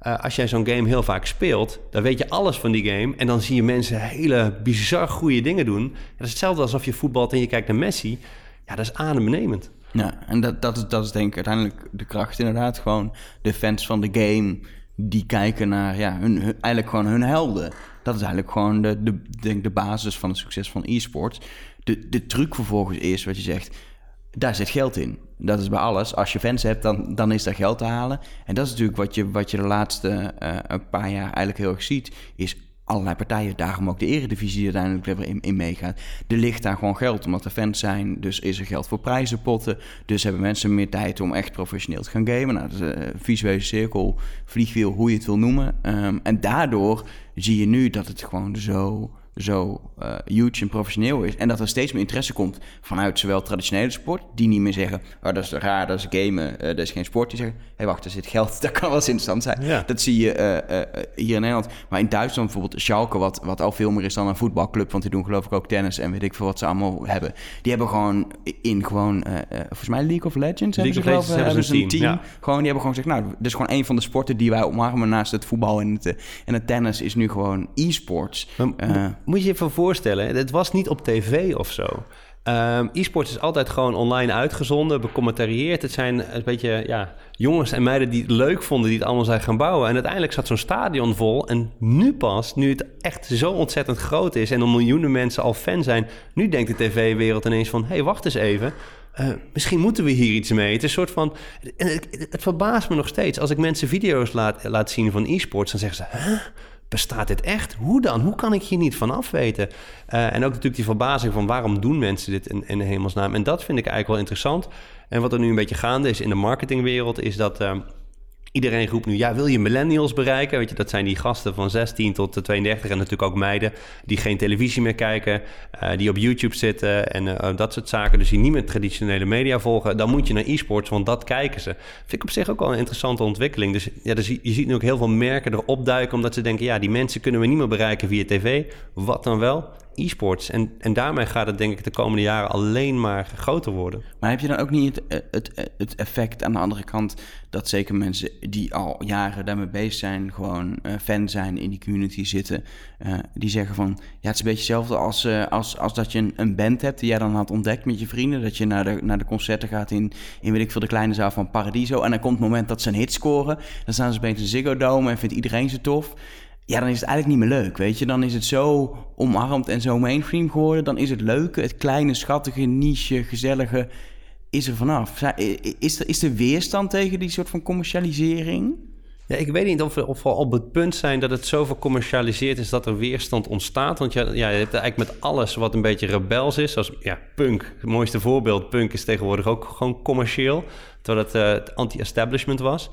Uh, als jij zo'n game heel vaak speelt, dan weet je alles van die game. En dan zie je mensen hele bizar goede dingen doen. dat is hetzelfde alsof je voetbalt en je kijkt naar Messi. Ja, dat is adembenemend. Ja, en dat, dat, is, dat is denk ik uiteindelijk de kracht inderdaad. Gewoon de fans van de game die kijken naar ja, hun, eigenlijk gewoon hun helden. Dat is eigenlijk gewoon de, de, denk de basis van het succes van e-sports. De, de truc vervolgens is wat je zegt, daar zit geld in. Dat is bij alles. Als je fans hebt, dan, dan is daar geld te halen. En dat is natuurlijk wat je, wat je de laatste uh, een paar jaar eigenlijk heel erg ziet. Is allerlei partijen, daarom ook de eredivisie uiteindelijk er in, in meegaat. Er ligt daar gewoon geld, omdat er fans zijn. Dus is er geld voor prijzenpotten. Dus hebben mensen meer tijd om echt professioneel te gaan gamen. Nou, dat is een visuele cirkel, vliegwiel, hoe je het wil noemen. Um, en daardoor zie je nu dat het gewoon zo zo uh, huge en professioneel is. En dat er steeds meer interesse komt vanuit zowel traditionele sport, die niet meer zeggen: oh, dat is raar, dat is gamen, uh, dat is geen sport. Die zeggen: hé, hey, wacht, er zit geld, *laughs* dat kan wel eens interessant zijn. Ja. Dat zie je uh, hier in Nederland. Maar in Duitsland bijvoorbeeld, Schalke, wat, wat al veel meer is dan een voetbalclub, want die doen geloof ik ook tennis en weet ik veel wat ze allemaal hebben. Die hebben gewoon in gewoon, volgens mij League of Legends, League hebben of ze, geloof, hebben ze een team. Ja. Gewoon, die hebben gewoon gezegd: nou, dit is gewoon een van de sporten die wij omarmen naast het voetbal en het, en het tennis is nu gewoon e-sports. Moet je je even voorstellen, het was niet op tv of zo. Um, e-sports is altijd gewoon online uitgezonden, becommentarieerd. Het zijn een beetje ja, jongens en meiden die het leuk vonden, die het allemaal zijn gaan bouwen. En uiteindelijk zat zo'n stadion vol. En nu pas, nu het echt zo ontzettend groot is en er miljoenen mensen al fan zijn, nu denkt de tv-wereld ineens van: hé, hey, wacht eens even. Uh, misschien moeten we hier iets mee. Het is een soort van. Het, het, verbaast me nog steeds. Als ik mensen video's laat, laat zien van e-sports, dan zeggen ze: huh? Bestaat dit echt? Hoe dan? Hoe kan ik hier niet van afweten? Uh, en ook natuurlijk die verbazing van waarom doen mensen dit in, in de hemelsnaam? En dat vind ik eigenlijk wel interessant. En wat er nu een beetje gaande is in de marketingwereld, is dat. Uh, Iedereen roept nu, ja, wil je millennials bereiken? Weet je, dat zijn die gasten van 16 tot 32 en natuurlijk ook meiden die geen televisie meer kijken, uh, die op YouTube zitten en uh, dat soort zaken. Dus die niet meer traditionele media volgen. Dan moet je naar e-sports, want dat kijken ze. Vind ik op zich ook wel een interessante ontwikkeling. Dus ja, dus je ziet nu ook heel veel merken erop duiken, omdat ze denken, ja, die mensen kunnen we niet meer bereiken via tv. Wat dan wel? E-sports. En, en daarmee gaat het denk ik de komende jaren alleen maar groter worden. Maar heb je dan ook niet het, het, het effect aan de andere kant... dat zeker mensen die al jaren daarmee bezig zijn... gewoon uh, fan zijn, in die community zitten... Die zeggen van, ja, het is een beetje hetzelfde als, als, als dat je een, een, band hebt... die jij dan had ontdekt met je vrienden. Dat je naar de, naar de concerten gaat in, in, weet ik veel, de kleine zaal van Paradiso... en dan komt het moment dat ze een hit scoren. Dan staan ze bij een Ziggo Dome en vindt iedereen ze tof ja, dan is het eigenlijk niet meer leuk, weet je. Dan is het zo omarmd en zo mainstream geworden. Dan is het leuke, het kleine, schattige, niche, gezellige, is er vanaf. Is er, is er weerstand tegen die soort van commercialisering? Ja, ik weet niet of we, of op het punt zijn dat het zo gecommercialiseerd is dat er weerstand ontstaat. Want ja, ja, je hebt eigenlijk met alles wat een beetje rebels is, zoals ja, punk. Het mooiste voorbeeld, punk is tegenwoordig ook gewoon commercieel, terwijl het, het anti-establishment was.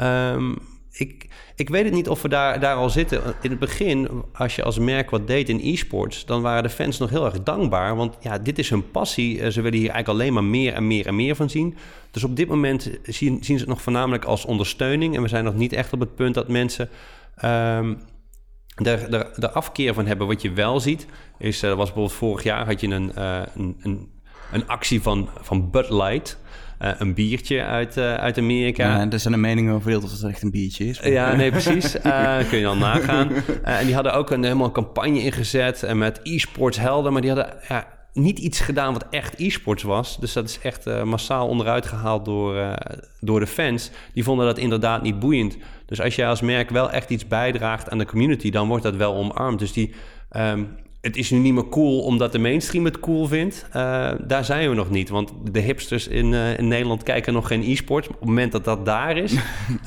Um, ik, ik weet het niet of we daar, daar al zitten. In het begin, als je als merk wat deed in e-sports, dan waren de fans nog heel erg dankbaar. Want ja, dit is hun passie. Eh, ze willen hier eigenlijk alleen maar meer en meer en meer van zien. Dus op dit moment zien, zien ze het nog voornamelijk als ondersteuning. En we zijn nog niet echt op het punt dat mensen um, er, er afkeer van hebben. Wat je wel ziet, is, uh, was bijvoorbeeld vorig jaar had je een, uh, een, een, een actie van, van Bud Light. Uh, een biertje uit, uh, uit Amerika. Ja, er zijn de meningen over of het echt een biertje is. Ja, nee, precies. Uh, *laughs* kun je dan nagaan. en die hadden ook een helemaal campagne ingezet en met e-sports helden, maar die hadden ja, niet iets gedaan wat echt e-sports was. Dus dat is echt massaal onderuit gehaald door, door de fans. Die vonden dat inderdaad niet boeiend. Dus als jij als merk wel echt iets bijdraagt aan de community, dan wordt dat wel omarmd. Dus die... Um, het is nu niet meer cool omdat de mainstream het cool vindt. Uh, daar zijn we nog niet. Want de hipsters in, uh, in Nederland kijken nog geen e-sport. Op het moment dat dat daar is.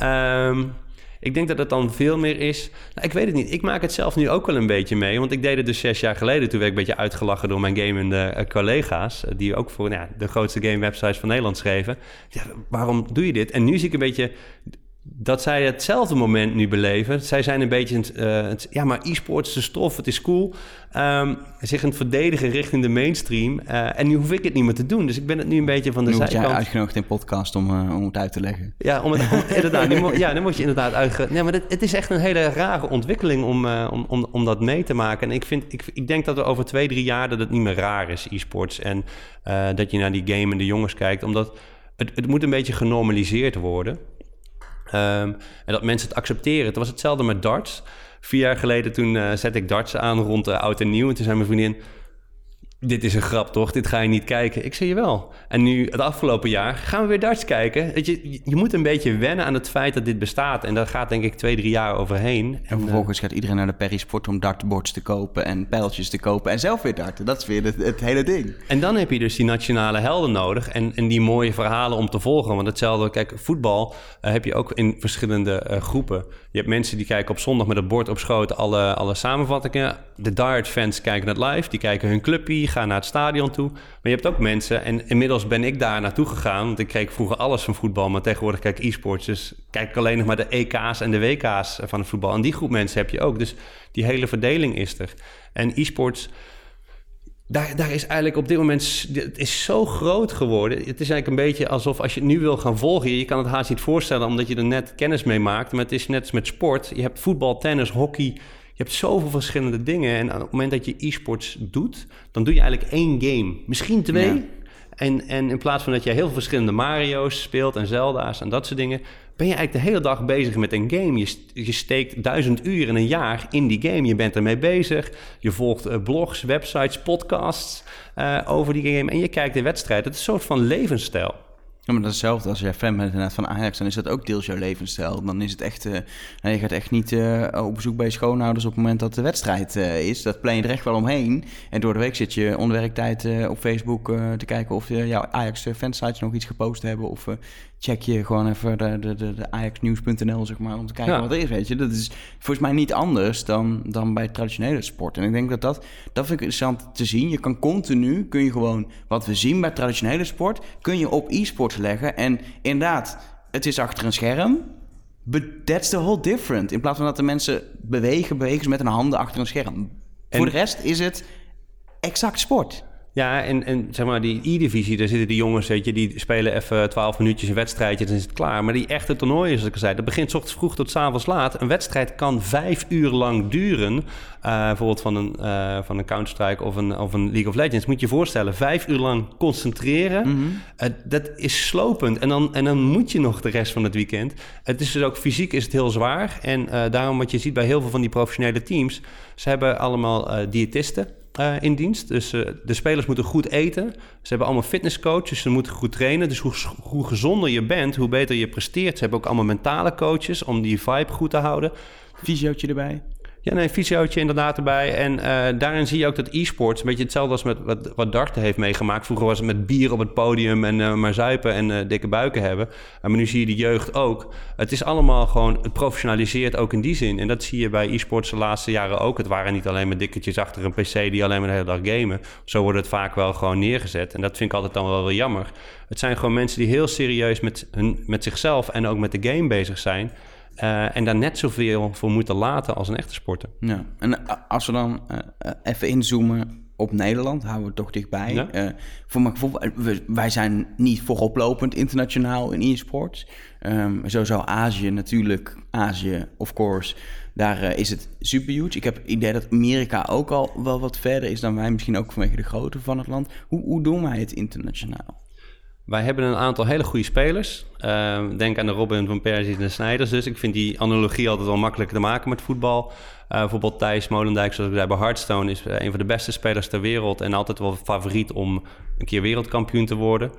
um, *laughs* Ik denk dat het dan veel meer is... Nou, ik weet het niet. Ik maak het zelf nu ook wel een beetje mee. Want ik deed het dus zes jaar geleden. Toen werd ik een beetje uitgelachen door mijn gamende uh, collega's. die ook voor nou, de grootste game websites van Nederland schreven. Ja, waarom doe je dit? En nu zie ik een beetje dat zij hetzelfde moment nu beleven. Zij zijn een beetje, uh, het, ja, maar e-sports is de stof, het is cool. Um, zich aan het verdedigen richting de mainstream. Uh, en nu hoef ik het niet meer te doen. Dus ik ben het nu een beetje van de nu zijkant. Nu jij uitgenodigd in podcast om, uh, om het uit te leggen. Ja, om het, om, inderdaad. Nu, *laughs* ja, dan word je inderdaad uitgenodigd. Nee, maar het is echt een hele rare ontwikkeling om, om, om, om dat mee te maken. En ik, vind, ik, ik denk dat er over twee, drie jaar dat het niet meer raar is, e-sports. En dat je naar die game en de jongens kijkt. Omdat het, het moet een beetje genormaliseerd worden. Um, en dat mensen het accepteren. Het was hetzelfde met darts. Vier jaar geleden toen uh, zette ik darts aan rond uh, oud en nieuw. En toen zei mijn vriendin dit is een grap toch? Dit ga je niet kijken. Ik zie je wel. En nu, het afgelopen jaar, gaan we weer darts kijken. Je, je moet een beetje wennen aan het feit dat dit bestaat. En daar gaat denk ik twee, drie jaar overheen. En, en vervolgens gaat iedereen naar de Perry Sport om dartboards te kopen en pijltjes te kopen en zelf weer darten. Dat is weer het, het, hele ding. En dan heb je dus die nationale helden nodig en, en die mooie verhalen om te volgen. Want hetzelfde, kijk, voetbal uh, heb je ook in verschillende uh, groepen. Je hebt mensen die kijken op zondag met het bord op schoot alle, alle samenvattingen. De dart-fans kijken het live, die kijken hun clubje gaan naar het stadion toe. Maar je hebt ook mensen, en inmiddels ben ik daar naartoe gegaan, want ik kreeg vroeger alles van voetbal, maar tegenwoordig kijk ik e-sports. Dus kijk ik alleen nog maar de EK's en de WK's van het voetbal. En die groep mensen heb je ook. Dus die hele verdeling is er. En e-sports. Daar, daar, is eigenlijk op dit moment... Het is zo groot geworden. Het is eigenlijk een beetje alsof als je het nu wil gaan volgen... je kan het haast niet voorstellen omdat je er net kennis mee maakt. Maar het is net als met sport. Je hebt voetbal, tennis, hockey, je hebt zoveel verschillende dingen. En op het moment dat je e-sports doet, dan doe je eigenlijk één game. Misschien twee. Ja. En, en in plaats van dat je heel veel verschillende Mario's speelt en Zelda's en dat soort dingen, ben je eigenlijk de hele dag bezig met een game. Je, je steekt duizend uur in een jaar in die game. Je bent ermee bezig. Je volgt uh, blogs, websites, podcasts uh, over die game en je kijkt de wedstrijd. Het is een soort van levensstijl. Ja, maar dat is hetzelfde. Als jij fan bent van Ajax, dan is dat ook deels jouw levensstijl. Dan is het echt... Uh, nou, je gaat echt niet uh, op bezoek bij je schoonouders op het moment dat de wedstrijd uh, is. Dat plan je er echt wel omheen. En door de week zit je onderwerktijd op Facebook te kijken of jouw Ajax fansites nog iets gepost hebben. Of check je gewoon even de, de, de, de ajaxnieuws.nl, zeg maar, om te kijken ja. wat er is, weet je. Dat is volgens mij niet anders dan, dan bij traditionele sport. En ik denk dat dat, dat vind ik interessant te zien. Je kan continu, kun je gewoon wat we zien bij traditionele sport, kun je op e-sports leggen. En inderdaad, het is achter een scherm, but that's the whole different. In plaats van dat de mensen bewegen, bewegen ze met hun handen achter een scherm. En Voor de rest is het exact sport. Ja, en, en zeg maar, die E-divisie, daar zitten die jongens, weet je, die spelen even 12 minuutjes een wedstrijdje, dan is het klaar. Maar die echte toernooien, zoals ik al zei, dat begint s ochtends vroeg tot s avonds laat. Een wedstrijd kan vijf uur lang duren. Uh, bijvoorbeeld van een, uh, van een Counter-Strike of een, of een League of Legends. Moet je je voorstellen, vijf uur lang concentreren. Mm -hmm. uh, dat is slopend. En dan, en dan moet je nog de rest van het weekend. Het is dus ook fysiek is het heel zwaar. En daarom wat je ziet bij heel veel van die professionele teams, ze hebben allemaal diëtisten. Uh, in dienst. Dus uh, de spelers moeten goed eten. Ze hebben allemaal fitnesscoaches, ze moeten goed trainen. Dus hoe, hoe gezonder je bent, hoe beter je presteert. Ze hebben ook allemaal mentale coaches om die vibe goed te houden. Fysiootje erbij? Ja, nee, fysiootje inderdaad erbij. En uh, daarin zie je ook dat e-sports, een beetje hetzelfde als met wat, wat darten heeft meegemaakt. Vroeger was het met bier op het podium en uh, maar zuipen en uh, dikke buiken hebben. maar nu zie je de jeugd ook. Het is allemaal gewoon, het professionaliseert ook in die zin. En dat zie je bij e-sports de laatste jaren ook. Het waren niet alleen maar dikketjes achter een pc die alleen maar de hele dag gamen. Zo wordt het vaak wel gewoon neergezet. En dat vind ik altijd dan wel wel jammer. Het zijn gewoon mensen die heel serieus met, hun, met zichzelf en ook met de game bezig zijn. Uh, en daar net zoveel voor moeten laten als een echte sporter. Ja, en als we dan uh, even inzoomen op Nederland, houden we het toch dichtbij. Ja? Uh, voor mijn gevoel, wij zijn niet vooroplopend internationaal in e-sports. Um, sowieso Azië natuurlijk, Azië of course, daar is het super huge. Ik heb het idee dat Amerika ook al wel wat verder is dan wij, misschien ook vanwege de grootte van het land. Hoe, hoe doen wij het internationaal? Wij hebben een aantal hele goede spelers. Uh, denk aan de Robin van Persie en de Snijders. Dus ik vind die analogie altijd wel makkelijk te maken met voetbal. Uh, bijvoorbeeld Thijs Molendijk, zoals ik zei bij Hearthstone, is een van de beste spelers ter wereld. En altijd wel favoriet om een keer wereldkampioen te worden.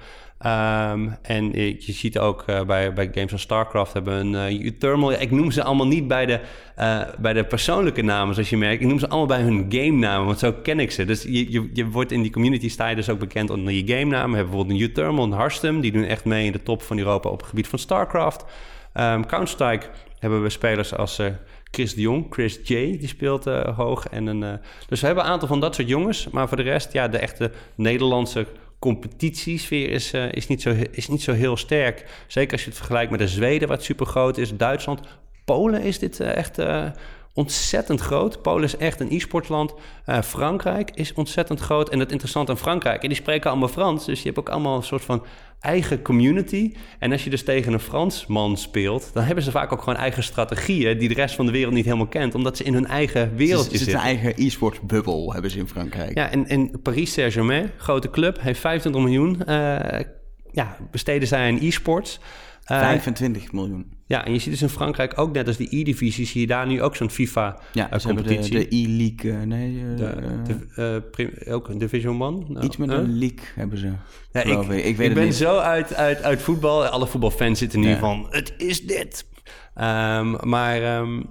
Um, en je ziet ook uh, bij, bij games als StarCraft hebben een uh, Thermal. Ik noem ze allemaal niet bij de, bij de persoonlijke namen, zoals je merkt. Ik noem ze allemaal bij hun game namen, want zo ken ik ze. Dus je, je, wordt in die community sta je dus ook bekend onder je game namen. We hebben bijvoorbeeld een U-Thermal, een Hearthstone. Die doen echt mee in de top van Europa op het gebied van StarCraft. Um, Counter-Strike hebben we spelers als Chris de Jong, Chris J, die speelt hoog. En een, dus we hebben een aantal van dat soort jongens. Maar voor de rest, ja, de echte Nederlandse competitiesfeer is, is, niet zo, is niet zo heel sterk. Zeker als je het vergelijkt met de Zweden, wat super groot is. Duitsland. Polen is dit echt ontzettend groot. Polen is echt een e-sportland. Uh, Frankrijk is ontzettend groot. En het interessante aan Frankrijk, en die spreken allemaal Frans. Dus je hebt ook allemaal een soort van eigen community. En als je dus tegen een Fransman speelt, dan hebben ze vaak ook gewoon eigen strategieën die de rest van de wereld niet helemaal kent, omdat ze in hun eigen wereldje zitten. Het is een eigen e-sports bubbel hebben ze in Frankrijk. Ja, en, en Paris Saint-Germain, grote club, heeft 25 miljoen. Uh, ja, besteden zij aan e-sports. 25 miljoen. Ja, en je ziet dus in Frankrijk ook net als die E-divisie, zie je daar nu ook zo'n FIFA-competitie. Ja, de, de E-League, nee. de, ook een Division One? Nou, iets met een league hebben ze, ja, ik, ik. Ik, weet ik ben zo uit, uit, uit voetbal. Alle voetbalfans zitten nu van, het is dit. Um, maar... Um,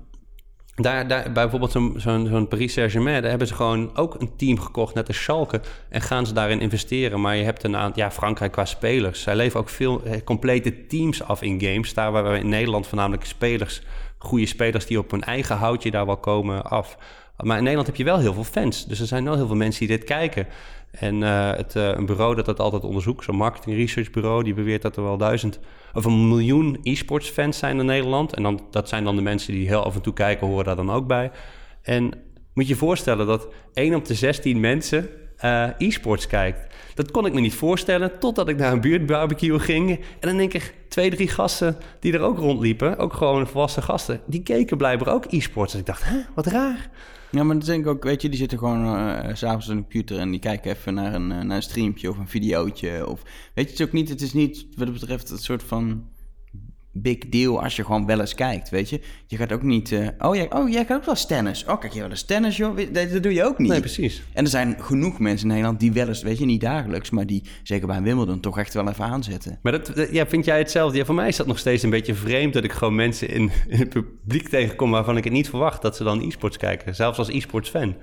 daar, daar, bijvoorbeeld zo'n zo'n Paris Saint-Germain, daar hebben ze gewoon ook een team gekocht, net als Schalke. En gaan ze daarin investeren. Maar je hebt een aantal, ja, Frankrijk qua spelers. Zij leveren ook veel eh, complete teams af in games. Daar waar we in Nederland voornamelijk spelers, goede spelers die op hun eigen houtje daar wel komen af. Maar in Nederland heb je wel heel veel fans. Dus er zijn wel heel veel mensen die dit kijken. En uh, het, uh, een bureau dat dat altijd onderzoekt, zo'n marketing research bureau, die beweert dat er wel duizend of een miljoen e-sports fans zijn in Nederland. En dan, dat zijn dan de mensen die heel af en toe kijken, horen daar dan ook bij. En moet je je voorstellen dat 1 op de 16 mensen uh, e-sports kijkt. Dat kon ik me niet voorstellen totdat ik naar een buurtbarbecue ging. En dan denk ik, twee, drie gasten die er ook rondliepen, ook gewoon volwassen gasten, die keken blijkbaar ook e-sports. Dus ik dacht, hè, wat raar. Ja, maar dat denk ik ook, weet je, die zitten gewoon uh, s'avonds aan de computer en die kijken even naar een, uh, naar een streampje of een videootje. Of, weet je, het is ook niet, het is niet wat het betreft het soort van big deal als je gewoon wel eens kijkt, weet je. Je gaat ook niet, uh, oh, jij, oh, jij gaat ook wel eens tennis. Oh, kijk je wel eens tennis, joh. Dat, dat, doe je ook niet. Nee, precies. En er zijn genoeg mensen in Nederland die wel eens, weet je, niet dagelijks, maar die zeker bij Wimbledon toch echt wel even aanzetten. Maar dat, ja, vind jij hetzelfde? Ja, voor mij is dat nog steeds een beetje vreemd dat ik gewoon mensen in, in het publiek tegenkom waarvan ik het niet verwacht dat ze dan e-sports kijken, zelfs als e-sports fan.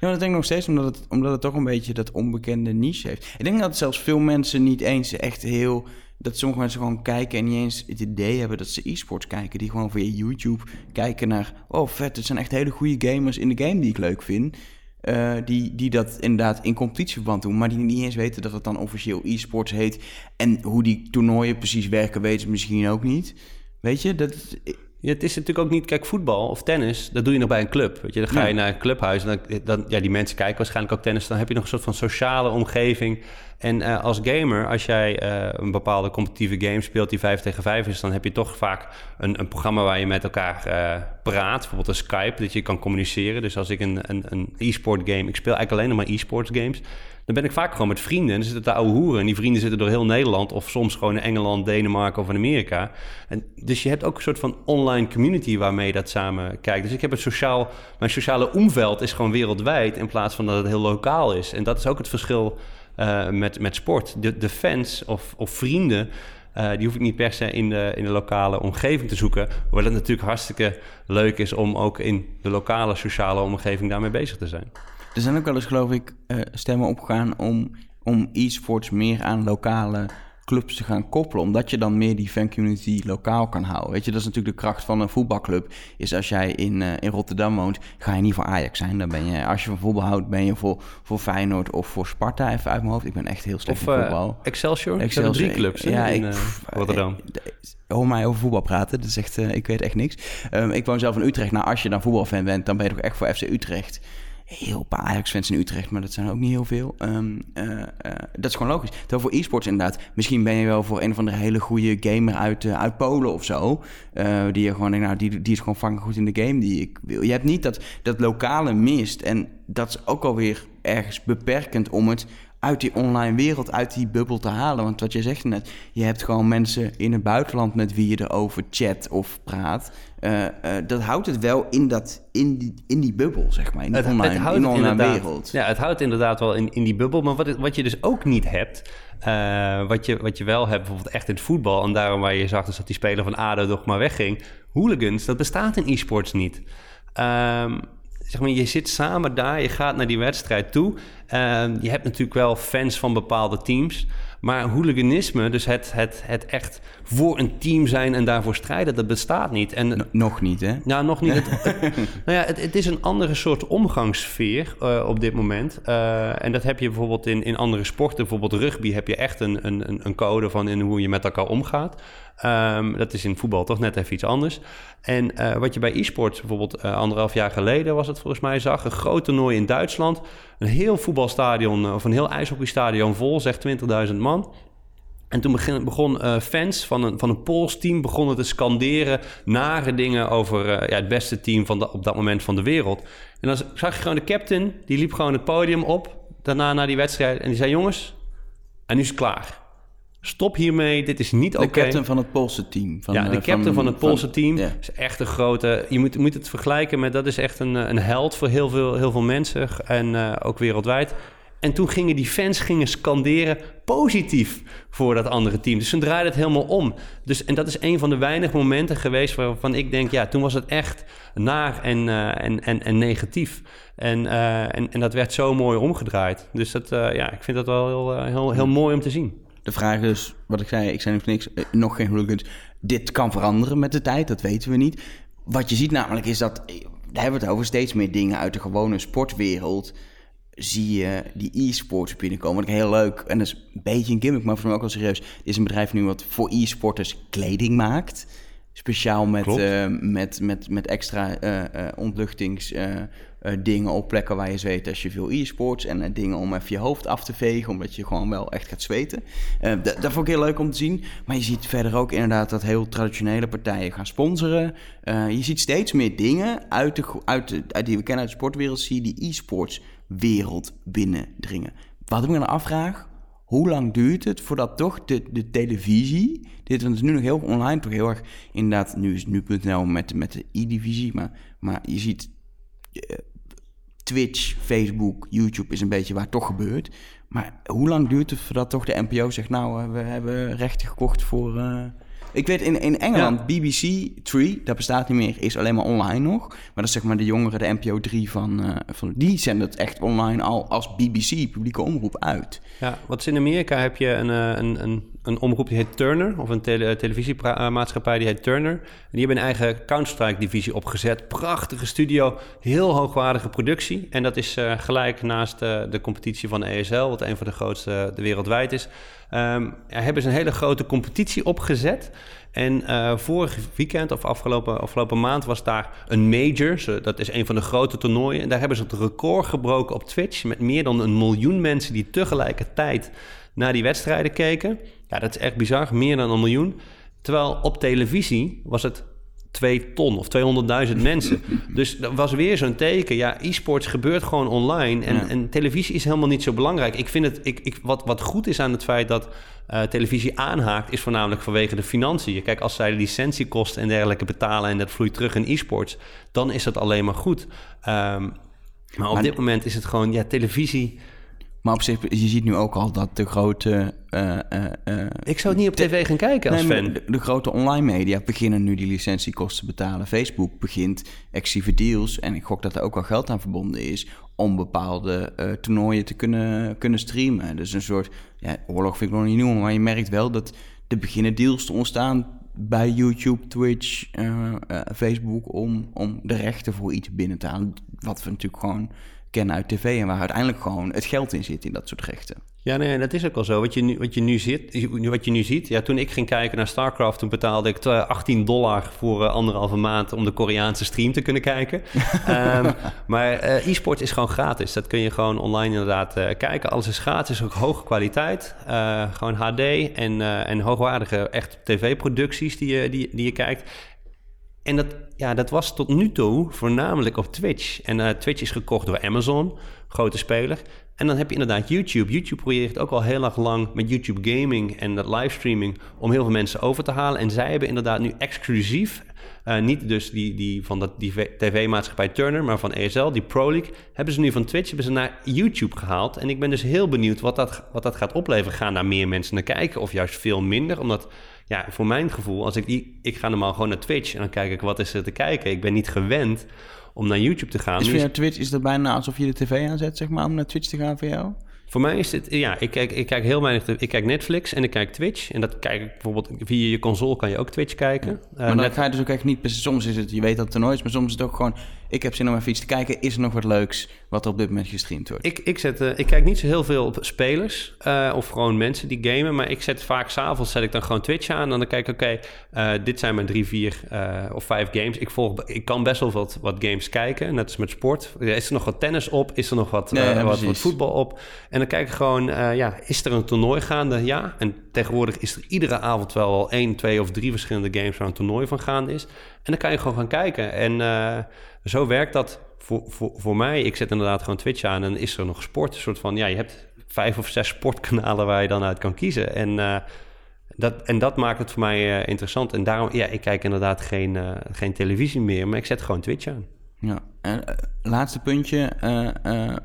Ja, dat denk ik nog steeds omdat het, omdat het toch een beetje dat onbekende niche heeft. Ik denk dat zelfs veel mensen niet eens echt heel dat sommige mensen gewoon kijken en niet eens het idee hebben dat ze e-sports kijken. Die gewoon via YouTube kijken naar, oh vet, het zijn echt hele goede gamers in de game die ik leuk vind. Uh, die, die dat inderdaad in competitieverband doen, maar die niet eens weten dat het dan officieel e-sports heet. En hoe die toernooien precies werken, weten ze misschien ook niet. Weet je, dat, ja, het is natuurlijk ook niet, kijk, voetbal of tennis, dat doe je nog bij een club. Weet je, dan ga je naar een clubhuis en dan, dan, ja, die mensen kijken waarschijnlijk ook tennis. Dan heb je nog een soort van sociale omgeving. En uh, als gamer, als jij uh, een bepaalde competitieve game speelt die 5 tegen 5 is, dan heb je toch vaak een, een programma waar je met elkaar uh, praat. Bijvoorbeeld een Skype, dat je kan communiceren. Dus als ik een, een, een e-sport game, ik speel eigenlijk alleen nog maar e-sports games dan ben ik vaak gewoon met vrienden. En dan zitten daar oude hoeren. En die vrienden zitten door heel Nederland. Of soms gewoon in Engeland, Denemarken of in Amerika. En dus je hebt ook een soort van online community waarmee je dat samen kijkt. Dus ik heb het sociaal... Mijn sociale omveld is gewoon wereldwijd... in plaats van dat het heel lokaal is. En dat is ook het verschil uh, met, met sport. De, de fans of, of vrienden... Uh, die hoef ik niet per se in de, in de lokale omgeving te zoeken. Hoewel het natuurlijk hartstikke leuk is om ook in de lokale sociale omgeving daarmee bezig te zijn. Er zijn ook wel eens, geloof ik, uh, stemmen opgegaan om, om e-sports meer aan lokale clubs te gaan koppelen. Omdat je dan meer die fan community lokaal kan houden. Weet je, dat is natuurlijk de kracht van een voetbalclub. Is als jij in, uh, in Rotterdam woont, ga je niet voor Ajax zijn. Dan ben je, als je van voetbal houdt, ben je voor, voor Feyenoord of voor Sparta. Even uit mijn hoofd. Ik ben echt heel slecht of, in voetbal. Uh, Excelsior? Excelsior. drie clubs ja, in ik, Rotterdam. hoor mij over voetbal praten. Dat is echt, ik weet echt niks. Um, ik woon zelf in Utrecht. Nou, als je dan voetbalfan bent, dan ben je toch echt voor FC Utrecht heel paar Ajax-fans in Utrecht, maar dat zijn ook niet heel veel. Um, uh, uh, dat is gewoon logisch. Terwijl voor e-sports inderdaad, misschien ben je wel voor een of andere hele goede gamer uit, uh, uit Polen of zo. die je gewoon denkt, nou, die, die is gewoon fucking goed in de game die ik wil. Je hebt niet dat, dat lokale mist. En dat is ook alweer ergens beperkend om het uit die online wereld, uit die bubbel te halen. Want wat je zegt net, je hebt gewoon mensen in het buitenland met wie je erover chat of praat. Uh, uh, dat houdt het wel in, dat, in, die, in die bubbel, zeg maar. In de online, het in online wereld. Ja, het houdt inderdaad wel in, in die bubbel. Maar wat, wat je dus ook niet hebt, uh, wat, je, wat je wel hebt bijvoorbeeld echt in het voetbal... en daarom waar je zag dus dat die speler van ADO nog maar wegging... hooligans, dat bestaat in e-sports niet. Um, zeg maar, je zit samen daar, je gaat naar die wedstrijd toe. Uh, je hebt natuurlijk wel fans van bepaalde teams. Maar hooliganisme, dus het, het, het echt voor een team zijn en daarvoor strijden, dat bestaat niet. En, nog niet, hè? Nou, nog niet. *laughs* Het, nou ja, het, het, is een andere soort omgangssfeer uh, op dit moment. Uh, en dat heb je bijvoorbeeld in, in andere sporten. Bijvoorbeeld rugby heb je echt een, een, een code van in hoe je met elkaar omgaat. Um, dat is in voetbal toch net even iets anders. En uh, wat je bij e-sport bijvoorbeeld anderhalf jaar geleden was het volgens mij zag. Een groot toernooi in Duitsland. Een heel voetbalstadion of een heel ijshockeystadion vol, zeg 20.000 man. En toen begon, fans van een, van een Pools team begonnen te scanderen nare dingen over ja, het beste team van op dat moment van de wereld. En dan zag je gewoon de captain, die liep gewoon het podium op, daarna naar die wedstrijd. En die zei, jongens, en nu is het klaar. Stop hiermee, dit is niet oké. De captain van het Poolse team. Van, ja, de captain van, van het Poolse van, team is echt een grote... Je moet, moet het vergelijken met... Dat is echt een, een held voor heel veel, heel veel mensen. En uh, ook wereldwijd. En toen gingen die fans gingen scanderen positief voor dat andere team. Dus ze draaiden het helemaal om. Dus, en dat is een van de weinige momenten geweest waarvan ik denk... ja, toen was het echt naar en, uh, en, en, en negatief. En, uh, en, en dat werd zo mooi omgedraaid. Dus dat, ja, ik vind dat wel heel, heel, heel mooi om te zien. De vraag is, wat ik zei, ik zei nog niks, nog geen hooligans. Dit kan veranderen met de tijd, dat weten we niet. Wat je ziet namelijk is dat, daar hebben we het over, steeds meer dingen uit de gewone sportwereld zie je die e-sports binnenkomen. Wat ik heel leuk, en dat is een beetje een gimmick, maar voor mij ook wel serieus. is een bedrijf nu wat voor e-sporters kleding maakt. Speciaal met, uh, met, met, met extra uh, uh, ontluchtings dingen op plekken waar je zweet als je veel e-sports. En dingen om even je hoofd af te vegen, omdat je gewoon wel echt gaat zweten. dat vond ik heel leuk om te zien. Maar je ziet verder ook inderdaad dat heel traditionele partijen gaan sponsoren. je ziet steeds meer dingen uit, de, uit, de, uit die we kennen uit de sportwereld, zie je die e-sports wereld binnendringen. Wat ik me dan afvraag, hoe lang duurt het voordat toch de, de televisie, dit is nu nog heel online, toch heel erg, inderdaad, nu is nu.nl met, met de e-divisie, maar, maar je ziet uh, Twitch, Facebook, YouTube is een beetje waar toch gebeurt. Maar hoe lang duurt het voordat toch de NPO zegt, nou, uh, we hebben rechten gekocht voor... Uh, ik weet in, in Engeland, ja. BBC 3, dat bestaat niet meer, is alleen maar online nog. Maar dat is zeg maar de jongere, de NPO 3 van, uh, van die zenden het echt online al als BBC, publieke omroep, uit. Ja, wat is in Amerika heb je een, een, een, een omroep die heet Turner, of een tele, televisiemaatschappij die heet Turner. En die hebben een eigen Counter-Strike-divisie opgezet. Prachtige studio, heel hoogwaardige productie. En dat is uh, gelijk naast uh, de competitie van ESL, wat een van de grootste de wereldwijd is. Um, hebben ze een hele grote competitie opgezet. En uh, vorig weekend of afgelopen, afgelopen maand was daar een major. Dat is een van de grote toernooien. En daar hebben ze het record gebroken op Twitch. Met meer dan een miljoen mensen die tegelijkertijd naar die wedstrijden keken. Ja, dat is echt bizar. Meer dan een miljoen. Terwijl op televisie was het 2 ton of 200.000 mensen. Dus dat was weer zo'n teken. Ja, e-sports gebeurt gewoon online. En, ja. en, televisie is helemaal niet zo belangrijk. Ik vind het, ik, ik, wat, wat goed is aan het feit dat uh, televisie aanhaakt, is voornamelijk vanwege de financiën. Kijk, als zij de licentiekosten en dergelijke betalen en dat vloeit terug in e-sports, dan is dat alleen maar goed. Um, maar op maar dit moment is het gewoon, ja, televisie maar op zich, je ziet nu ook al dat de grote... Uh, uh, ik zou het niet op tv gaan kijken als nee, fan. De, de, grote online media beginnen nu die licentiekosten betalen. Facebook begint exclusieve deals. En ik gok dat er ook wel geld aan verbonden is... om bepaalde uh, toernooien te kunnen, kunnen streamen. Dus een soort... Ja, oorlog vind ik nog niet noemen, maar je merkt wel dat er beginnen deals te ontstaan bij YouTube, Twitch, Facebook... Om, om de rechten voor iets binnen te halen. Wat we natuurlijk gewoon kennen uit tv en waar uiteindelijk gewoon het geld in zit in dat soort rechten. Ja, nee, dat is ook al zo. Wat je nu, wat je nu, ziet, wat je nu ziet, ja, toen ik ging kijken naar StarCraft, toen betaalde ik 18 dollar voor uh, anderhalve maand om de Koreaanse stream te kunnen kijken. um, *laughs* maar uh, e-sport is gewoon gratis. Dat kun je gewoon online inderdaad uh, kijken. Alles is gratis, ook hoge kwaliteit. gewoon HD en, en hoogwaardige echt tv-producties die je, die, die je kijkt. En dat, ja, dat was tot nu toe voornamelijk op Twitch. En uh, Twitch is gekocht door Amazon, grote speler. En dan heb je inderdaad YouTube. YouTube probeert ook al heel erg lang met YouTube Gaming en dat livestreaming om heel veel mensen over te halen. En zij hebben inderdaad nu exclusief, uh, niet dus die, die van dat die tv-maatschappij Turner, maar van ESL, die Pro League, hebben ze nu van Twitch hebben ze naar YouTube gehaald. En ik ben dus heel benieuwd wat dat, wat dat gaat opleveren. Gaan daar meer mensen naar kijken of juist veel minder? Omdat ja, voor mijn gevoel, als ik, ik ga normaal gewoon naar Twitch en dan kijk ik wat is er te kijken. Ik ben niet gewend om naar YouTube te gaan. Is via Twitch is dat bijna alsof je de tv aanzet, zeg maar, om naar Twitch te gaan voor jou? Voor mij is het, ja, ik kijk, ik kijk heel weinig, ik kijk Netflix en ik kijk Twitch. En dat kijk ik bijvoorbeeld via je console kan je ook Twitch kijken. Ja. maar uh, dan ga je dus ook echt niet, soms is het, je weet dat het toernooi is, maar soms is het ook gewoon, ik heb zin om even iets te kijken. Is er nog wat leuks wat op dit moment gestreamd wordt? Ik, ik, zet, uh, ik kijk niet zo heel veel op spelers uh, of gewoon mensen die gamen, maar ik zet vaak s'avonds zet ik dan gewoon Twitch aan en dan kijk ik, oké, okay, dit zijn mijn drie, vier of vijf games. Ik, volg, ik kan best wel wat, wat games kijken, net als met sport. Is er nog wat tennis op? Is er nog wat, nee, wat, wat voetbal op? En dan kijk ik gewoon, ja, is er een toernooi gaande? Ja. En tegenwoordig is er iedere avond wel al één, twee of drie verschillende games waar een toernooi van gaande is. En dan kan je gewoon gaan kijken. En uh, zo werkt dat voor, voor, voor mij. Ik zet inderdaad gewoon Twitch aan en is er nog sport. Een soort van, ja, je hebt vijf of zes sportkanalen waar je dan uit kan kiezen. En, uh, dat, en dat maakt het voor mij interessant. En daarom, ja, ik kijk inderdaad geen, geen televisie meer, maar ik zet gewoon Twitch aan. Ja, en laatste puntje.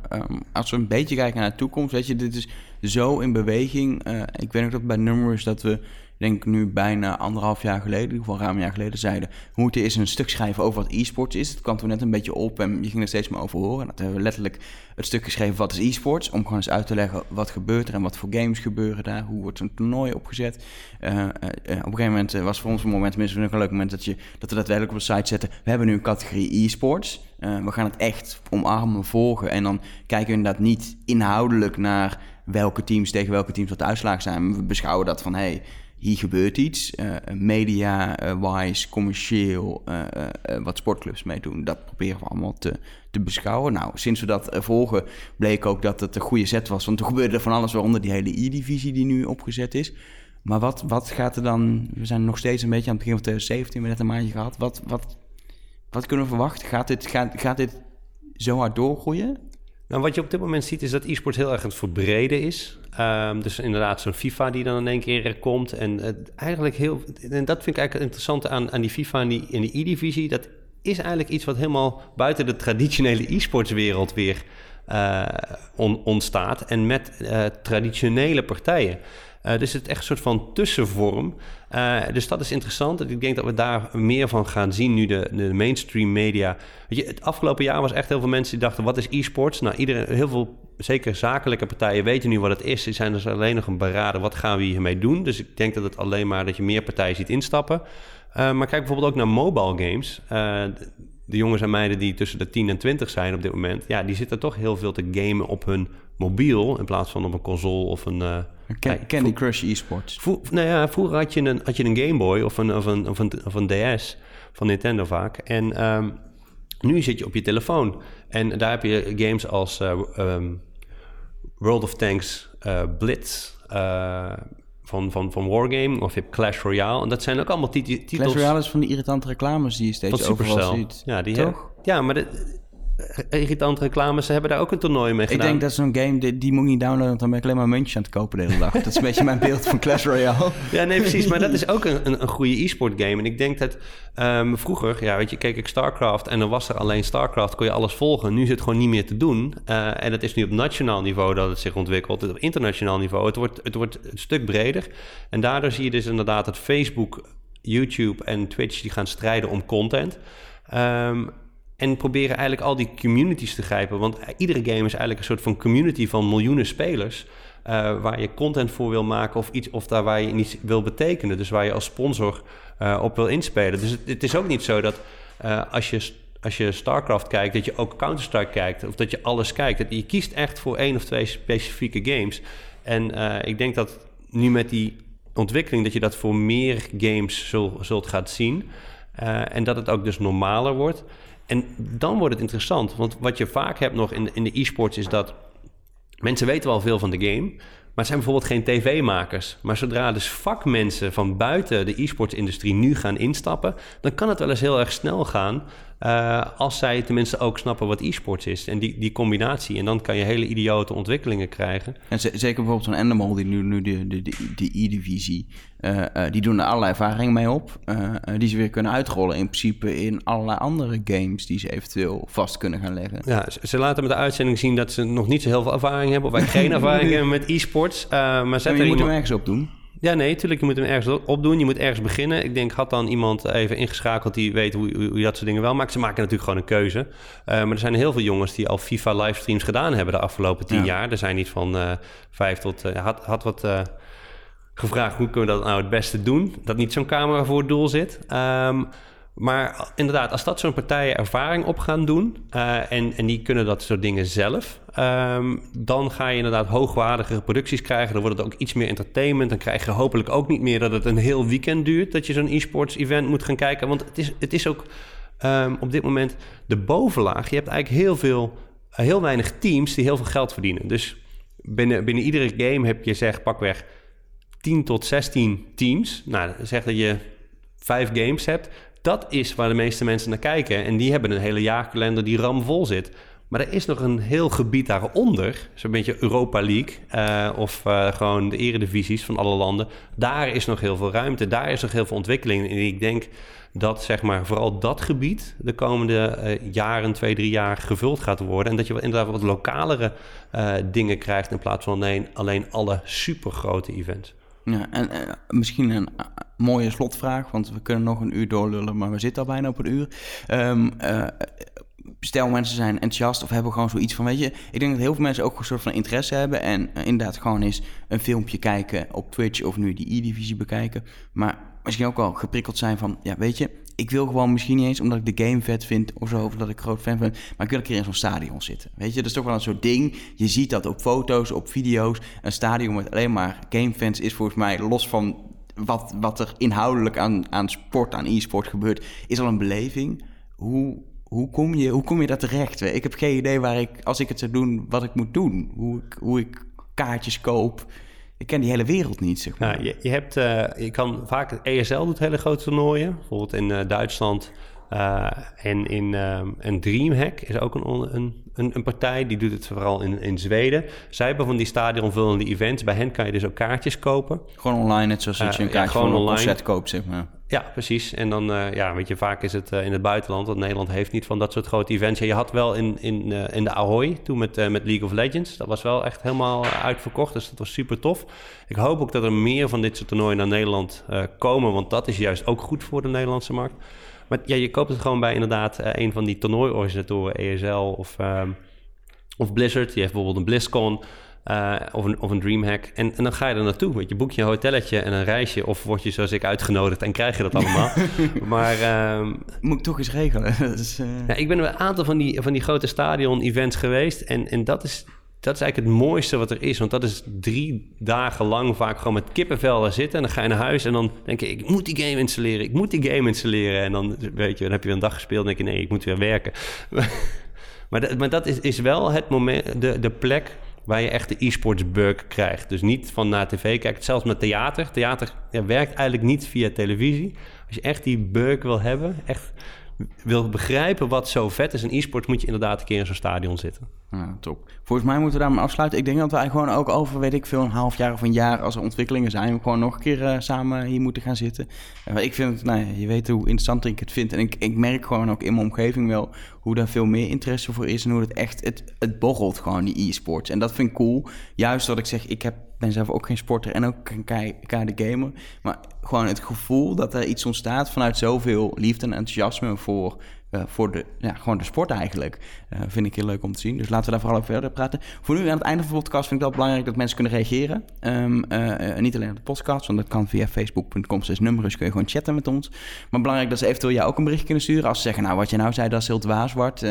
Um, als we een beetje kijken naar de toekomst, weet je, dit is zo in beweging. ik weet ook dat bij Numbers dat we, denk nu bijna anderhalf jaar geleden, in ieder geval ruim een jaar geleden, zeiden: we moeten eens een stuk schrijven over wat e-sports is. Dat kwam toen net een beetje op en je ging er steeds meer over horen. En dat hebben we letterlijk het stuk geschreven: wat is e-sports? Om gewoon eens uit te leggen wat gebeurt er en wat voor games gebeuren daar. Hoe wordt een toernooi opgezet? op een gegeven moment was voor ons een moment, tenminste, een leuk moment dat, je, dat we daadwerkelijk op de site zetten: we hebben nu een categorie e-sports. We gaan het echt omarmen, volgen. En dan kijken we inderdaad niet inhoudelijk naar welke teams tegen welke teams wat de uitslagen zijn. We beschouwen dat van, hey, hier gebeurt iets. Uh, Media-wise, commercieel, uh, wat sportclubs meedoen. Dat proberen we allemaal te, te beschouwen. Nou, sinds we dat volgen, bleek ook dat het een goede set was. Want er gebeurde van alles, waaronder die hele E-divisie die nu opgezet is. Maar wat, wat gaat er dan... We zijn nog steeds een beetje aan het begin van 2017, we net een maandje gehad. Wat, wat, wat kunnen we verwachten? Gaat dit, gaat, gaat dit zo hard doorgroeien? Nou, wat je op dit moment ziet is dat e-sport heel erg aan het verbreden is. Um, dus inderdaad zo'n FIFA die dan in één keer komt. En eigenlijk heel... En dat vind ik eigenlijk het interessante aan, aan die FIFA die, in de E-divisie. Dat is eigenlijk iets wat helemaal buiten de traditionele e-sportswereld weer on, ontstaat. En met uh, traditionele partijen. Uh, dus het is echt een soort van tussenvorm. Uh, dus dat is interessant. Ik denk dat we daar meer van gaan zien nu de, de mainstream media. Weet je, het afgelopen jaar was echt heel veel mensen die dachten: wat is e-sports? Nou, iedereen, heel veel, zeker zakelijke partijen, weten nu wat het is. Ze zijn dus alleen nog een beraden: wat gaan we hiermee doen? Dus ik denk dat het alleen maar dat je meer partijen ziet instappen. Uh, maar kijk bijvoorbeeld ook naar mobile games. De jongens en meiden die tussen de 10 en 20 zijn op dit moment, ja, die zitten toch heel veel te gamen op hun mobiel in plaats van op een console of een. Uh, Can, Candy Crush eSports. Nou ja, vroeger had je een, had je een Game Boy of een, of, een, of, een, of een DS van Nintendo vaak. En um, nu zit je op je telefoon. En daar heb je games als uh, um, World of Tanks uh, Blitz. Van, van, van Wargame, of je hebt Clash Royale. En dat zijn ook allemaal titels... Clash Royale is van die irritante reclames die je steeds overal ziet. Ja, die Toch? Ja, maar de, irritante reclames. Ze hebben daar ook een toernooi mee gedaan. Ik denk dat zo'n game, die, die, moet niet downloaden... want dan ben ik alleen maar muntjes aan het kopen de hele dag. dat is een *laughs* beetje mijn beeld van Clash Royale. ja, nee, precies. Maar dat is ook een, een, een goede e-sport game. En ik denk dat um, vroeger, ja, weet je, keek ik StarCraft... en dan was er alleen StarCraft, kon je alles volgen. Nu is het gewoon niet meer te doen. Uh, en het is nu op nationaal niveau dat het zich ontwikkelt. Op internationaal niveau. Het wordt, het wordt een stuk breder. En daardoor zie je dus inderdaad dat Facebook... YouTube en Twitch die gaan strijden om content. Um, en proberen eigenlijk al die communities te grijpen. Want iedere game is eigenlijk een soort van community van miljoenen spelers. Uh, waar je content voor wil maken of iets of daar waar je iets wil betekenen. Dus waar je als sponsor uh, op wil inspelen. Dus het, is ook niet zo dat uh, als je als je StarCraft kijkt, dat je ook Counter-Strike kijkt. Of dat je alles kijkt. Dat je kiest echt voor één of twee specifieke games. En ik denk dat nu met die ontwikkeling, dat je dat voor meer games zul, zult gaan zien. en dat het ook dus normaler wordt. En dan wordt het interessant. Want wat je vaak hebt nog in de, in de e-sports is dat mensen weten wel veel van de game. Maar zijn bijvoorbeeld geen tv-makers. Maar zodra dus vakmensen van buiten de e-sports-industrie nu gaan instappen, dan kan het wel eens heel erg snel gaan. Uh, als zij tenminste ook snappen wat e-sports is. En die, die combinatie. En dan kan je hele idiote ontwikkelingen krijgen. En zeker bijvoorbeeld zo'n Animal, die nu, nu de, de, de, e-divisie, uh, uh, die doen er allerlei ervaringen mee op. die ze weer kunnen uitrollen in principe in allerlei andere games die ze eventueel vast kunnen gaan leggen. Ja, ze laten met de uitzending zien dat ze nog niet zo heel veel ervaring hebben. Of wij geen ervaring *laughs* hebben met e-sports. maar zet er je moet hem ergens op doen. Ja, nee, natuurlijk. Je moet hem ergens opdoen. Je moet ergens beginnen. Ik denk, had dan iemand even ingeschakeld die weet hoe, hoe, je dat soort dingen wel maakt. Ze maken natuurlijk gewoon een keuze. Uh, maar er zijn heel veel jongens die al FIFA livestreams gedaan hebben de afgelopen tien jaar. Er zijn niet van uh, vijf tot... Uh, had, had wat gevraagd, hoe kunnen we dat nou het beste doen? Dat niet zo'n camera voor het doel zit. Um, maar inderdaad, als dat zo'n partijen ervaring op gaan doen uh, en, en die kunnen dat soort dingen zelf, um, dan ga je inderdaad hoogwaardige producties krijgen. Dan wordt het ook iets meer entertainment. Dan krijg je hopelijk ook niet meer dat het een heel weekend duurt dat je zo'n e-sports event moet gaan kijken. Want het is, het is ook um, op dit moment de bovenlaag. Je hebt eigenlijk heel veel, uh, heel weinig teams die heel veel geld verdienen. Dus binnen, binnen iedere game heb je zeg pakweg 10 tot 16 teams. Nou, zeg dat je vijf games hebt dat is waar de meeste mensen naar kijken. En die hebben een hele jaarkalender die ramvol zit. Maar er is nog een heel gebied daaronder, zo'n beetje Europa League uh, of uh, gewoon de eredivisies van alle landen. Daar is nog heel veel ruimte, daar is nog heel veel ontwikkeling. En ik denk dat zeg maar, vooral dat gebied de komende uh, jaren, twee, drie jaar gevuld gaat worden. En dat je inderdaad wat lokalere dingen krijgt in plaats van alleen, alleen alle supergrote events. Ja, en uh, misschien een uh, mooie slotvraag, want we kunnen nog een uur doorlullen, maar we zitten al bijna op een uur. Um, uh, stel mensen zijn enthousiast of hebben gewoon zoiets van, weet je, ik denk dat heel veel mensen ook een soort van interesse hebben en inderdaad gewoon eens een filmpje kijken op Twitch of nu die E-divisie bekijken, maar misschien ook wel geprikkeld zijn van, ja, weet je, ik wil gewoon misschien niet eens omdat ik de game vet vind of zo, of dat ik groot fan ben, maar ik wil een keer in zo'n stadion zitten. Weet je, dat is toch wel een soort ding. Je ziet dat op foto's, op video's. Een stadion met alleen maar gamefans is volgens mij los van wat, wat er inhoudelijk aan, aan sport, aan e-sport gebeurt, is al een beleving. Hoe, hoe, kom je, hoe kom je daar terecht? Ik heb geen idee waar ik, als ik het zou doen, wat ik moet doen. Hoe hoe ik kaartjes koop. Ik ken die hele wereld niet, zeg maar. Nou, je, je, hebt, uh, je kan vaak... ESL doet hele grote toernooien. Bijvoorbeeld in uh, Duitsland uh, en in en Dreamhack is ook een, een, een, een, partij. Die doet het vooral in, in Zweden. Zij hebben van die stadionvullende events. Bij hen kan je dus ook kaartjes kopen. Gewoon online, net zoals dat je een kaartje ja, voor een concert koopt, zeg maar. Ja, precies. En dan, uh, ja, weet je, vaak is het in het buitenland, want Nederland heeft niet van dat soort grote events. Ja, je had wel in, in, in de Ahoy, toen met, met League of Legends, dat was wel echt helemaal uitverkocht, dus dat was super tof. Ik hoop ook dat er meer van dit soort toernooien naar Nederland komen, want dat is juist ook goed voor de Nederlandse markt. Maar ja, je koopt het gewoon bij inderdaad een van die toernooiorganisatoren, ESL of, of Blizzard. Die heeft bijvoorbeeld een BlizzCon. Uh, of, een, of een Dreamhack. En, en dan ga je er naartoe. Weet je, boek je een hotelletje en een reisje. Of word je zoals ik uitgenodigd en krijg je dat allemaal. *laughs* maar... Um, Moet ik toch eens regelen. *laughs* uh... ja, ik ben een aantal van die, van die grote stadion-events geweest. En, en dat, is, dat is eigenlijk het mooiste wat er is. Want dat is drie dagen lang vaak gewoon met kippenvel zitten. En dan ga je naar huis en dan denk je... ik moet die game installeren, ik moet die game installeren. En dan, weet je, dan heb je een dag gespeeld en denk je... nee, ik moet weer werken. *laughs* maar, dat, maar dat is, is wel het moment, de, de plek waar je echt de e-sports krijgt. Dus niet van naar tv kijkt, zelfs met theater. Theater ja, werkt eigenlijk niet via televisie. Als je echt die bug wil hebben, echt wil begrijpen wat zo vet is in e-sport, moet je inderdaad een keer in zo'n stadion zitten. Ja, top. Volgens mij moeten we daarmee afsluiten. Ik denk dat wij gewoon ook over, weet ik veel, een half jaar of een jaar, als er ontwikkelingen zijn, gewoon nog een keer uh, samen hier moeten gaan zitten. Uh, ik vind het, nou, je weet hoe interessant ik het vind. En ik, ik merk gewoon ook in mijn omgeving wel hoe daar veel meer interesse voor is en hoe het echt, het, het borrelt gewoon, die e-sports. En dat vind ik cool. Juist wat ik zeg, ik heb, ben zelf ook geen sporter en ook geen keiharde gamer. Maar gewoon het gevoel dat er iets ontstaat vanuit zoveel liefde en enthousiasme voor voor de, ja, gewoon de sport eigenlijk. Uh, vind ik heel leuk om te zien. Dus laten we daar vooral over verder praten. Voor nu aan het einde van de podcast vind ik wel belangrijk dat mensen kunnen reageren. Um, uh, niet alleen op de podcast, want dat kan via facebook.com nummers kun je gewoon chatten met ons. Maar belangrijk dat ze eventueel jou ook een bericht kunnen sturen. Als ze zeggen, nou wat je nou zei, dat is heel dwaas wordt.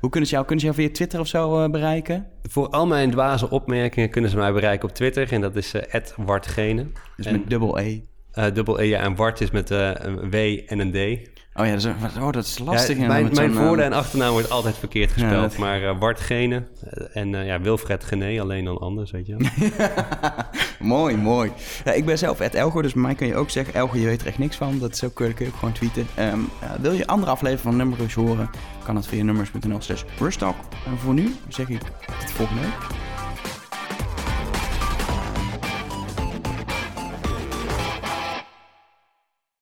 hoe kunnen ze jou, kunnen ze jou via Twitter of zo bereiken? Voor al mijn dwaze opmerkingen kunnen ze mij bereiken op Twitter. En dat is @wartgene. Dus en, met dubbel E. dubbel E, ja. En Wart is met een W en een D. Oh ja, dat is, oh, dat is lastig. Ja, mijn mijn en achternaam wordt altijd verkeerd gespeld. Ja, maar uh, Bart Gene en uh, ja, Wilfred Gené, alleen dan anders, weet je *laughs* mooi, mooi. Ja, ik ben zelf Ed Elgo, dus bij mij kun je ook zeggen... Elgo, je weet er echt niks van. Dat is ook, kun je ook gewoon tweeten. Um, wil je andere afleveringen van Nummerus horen... kan dat via nummers.nl slash En voor nu zeg ik tot de volgende week.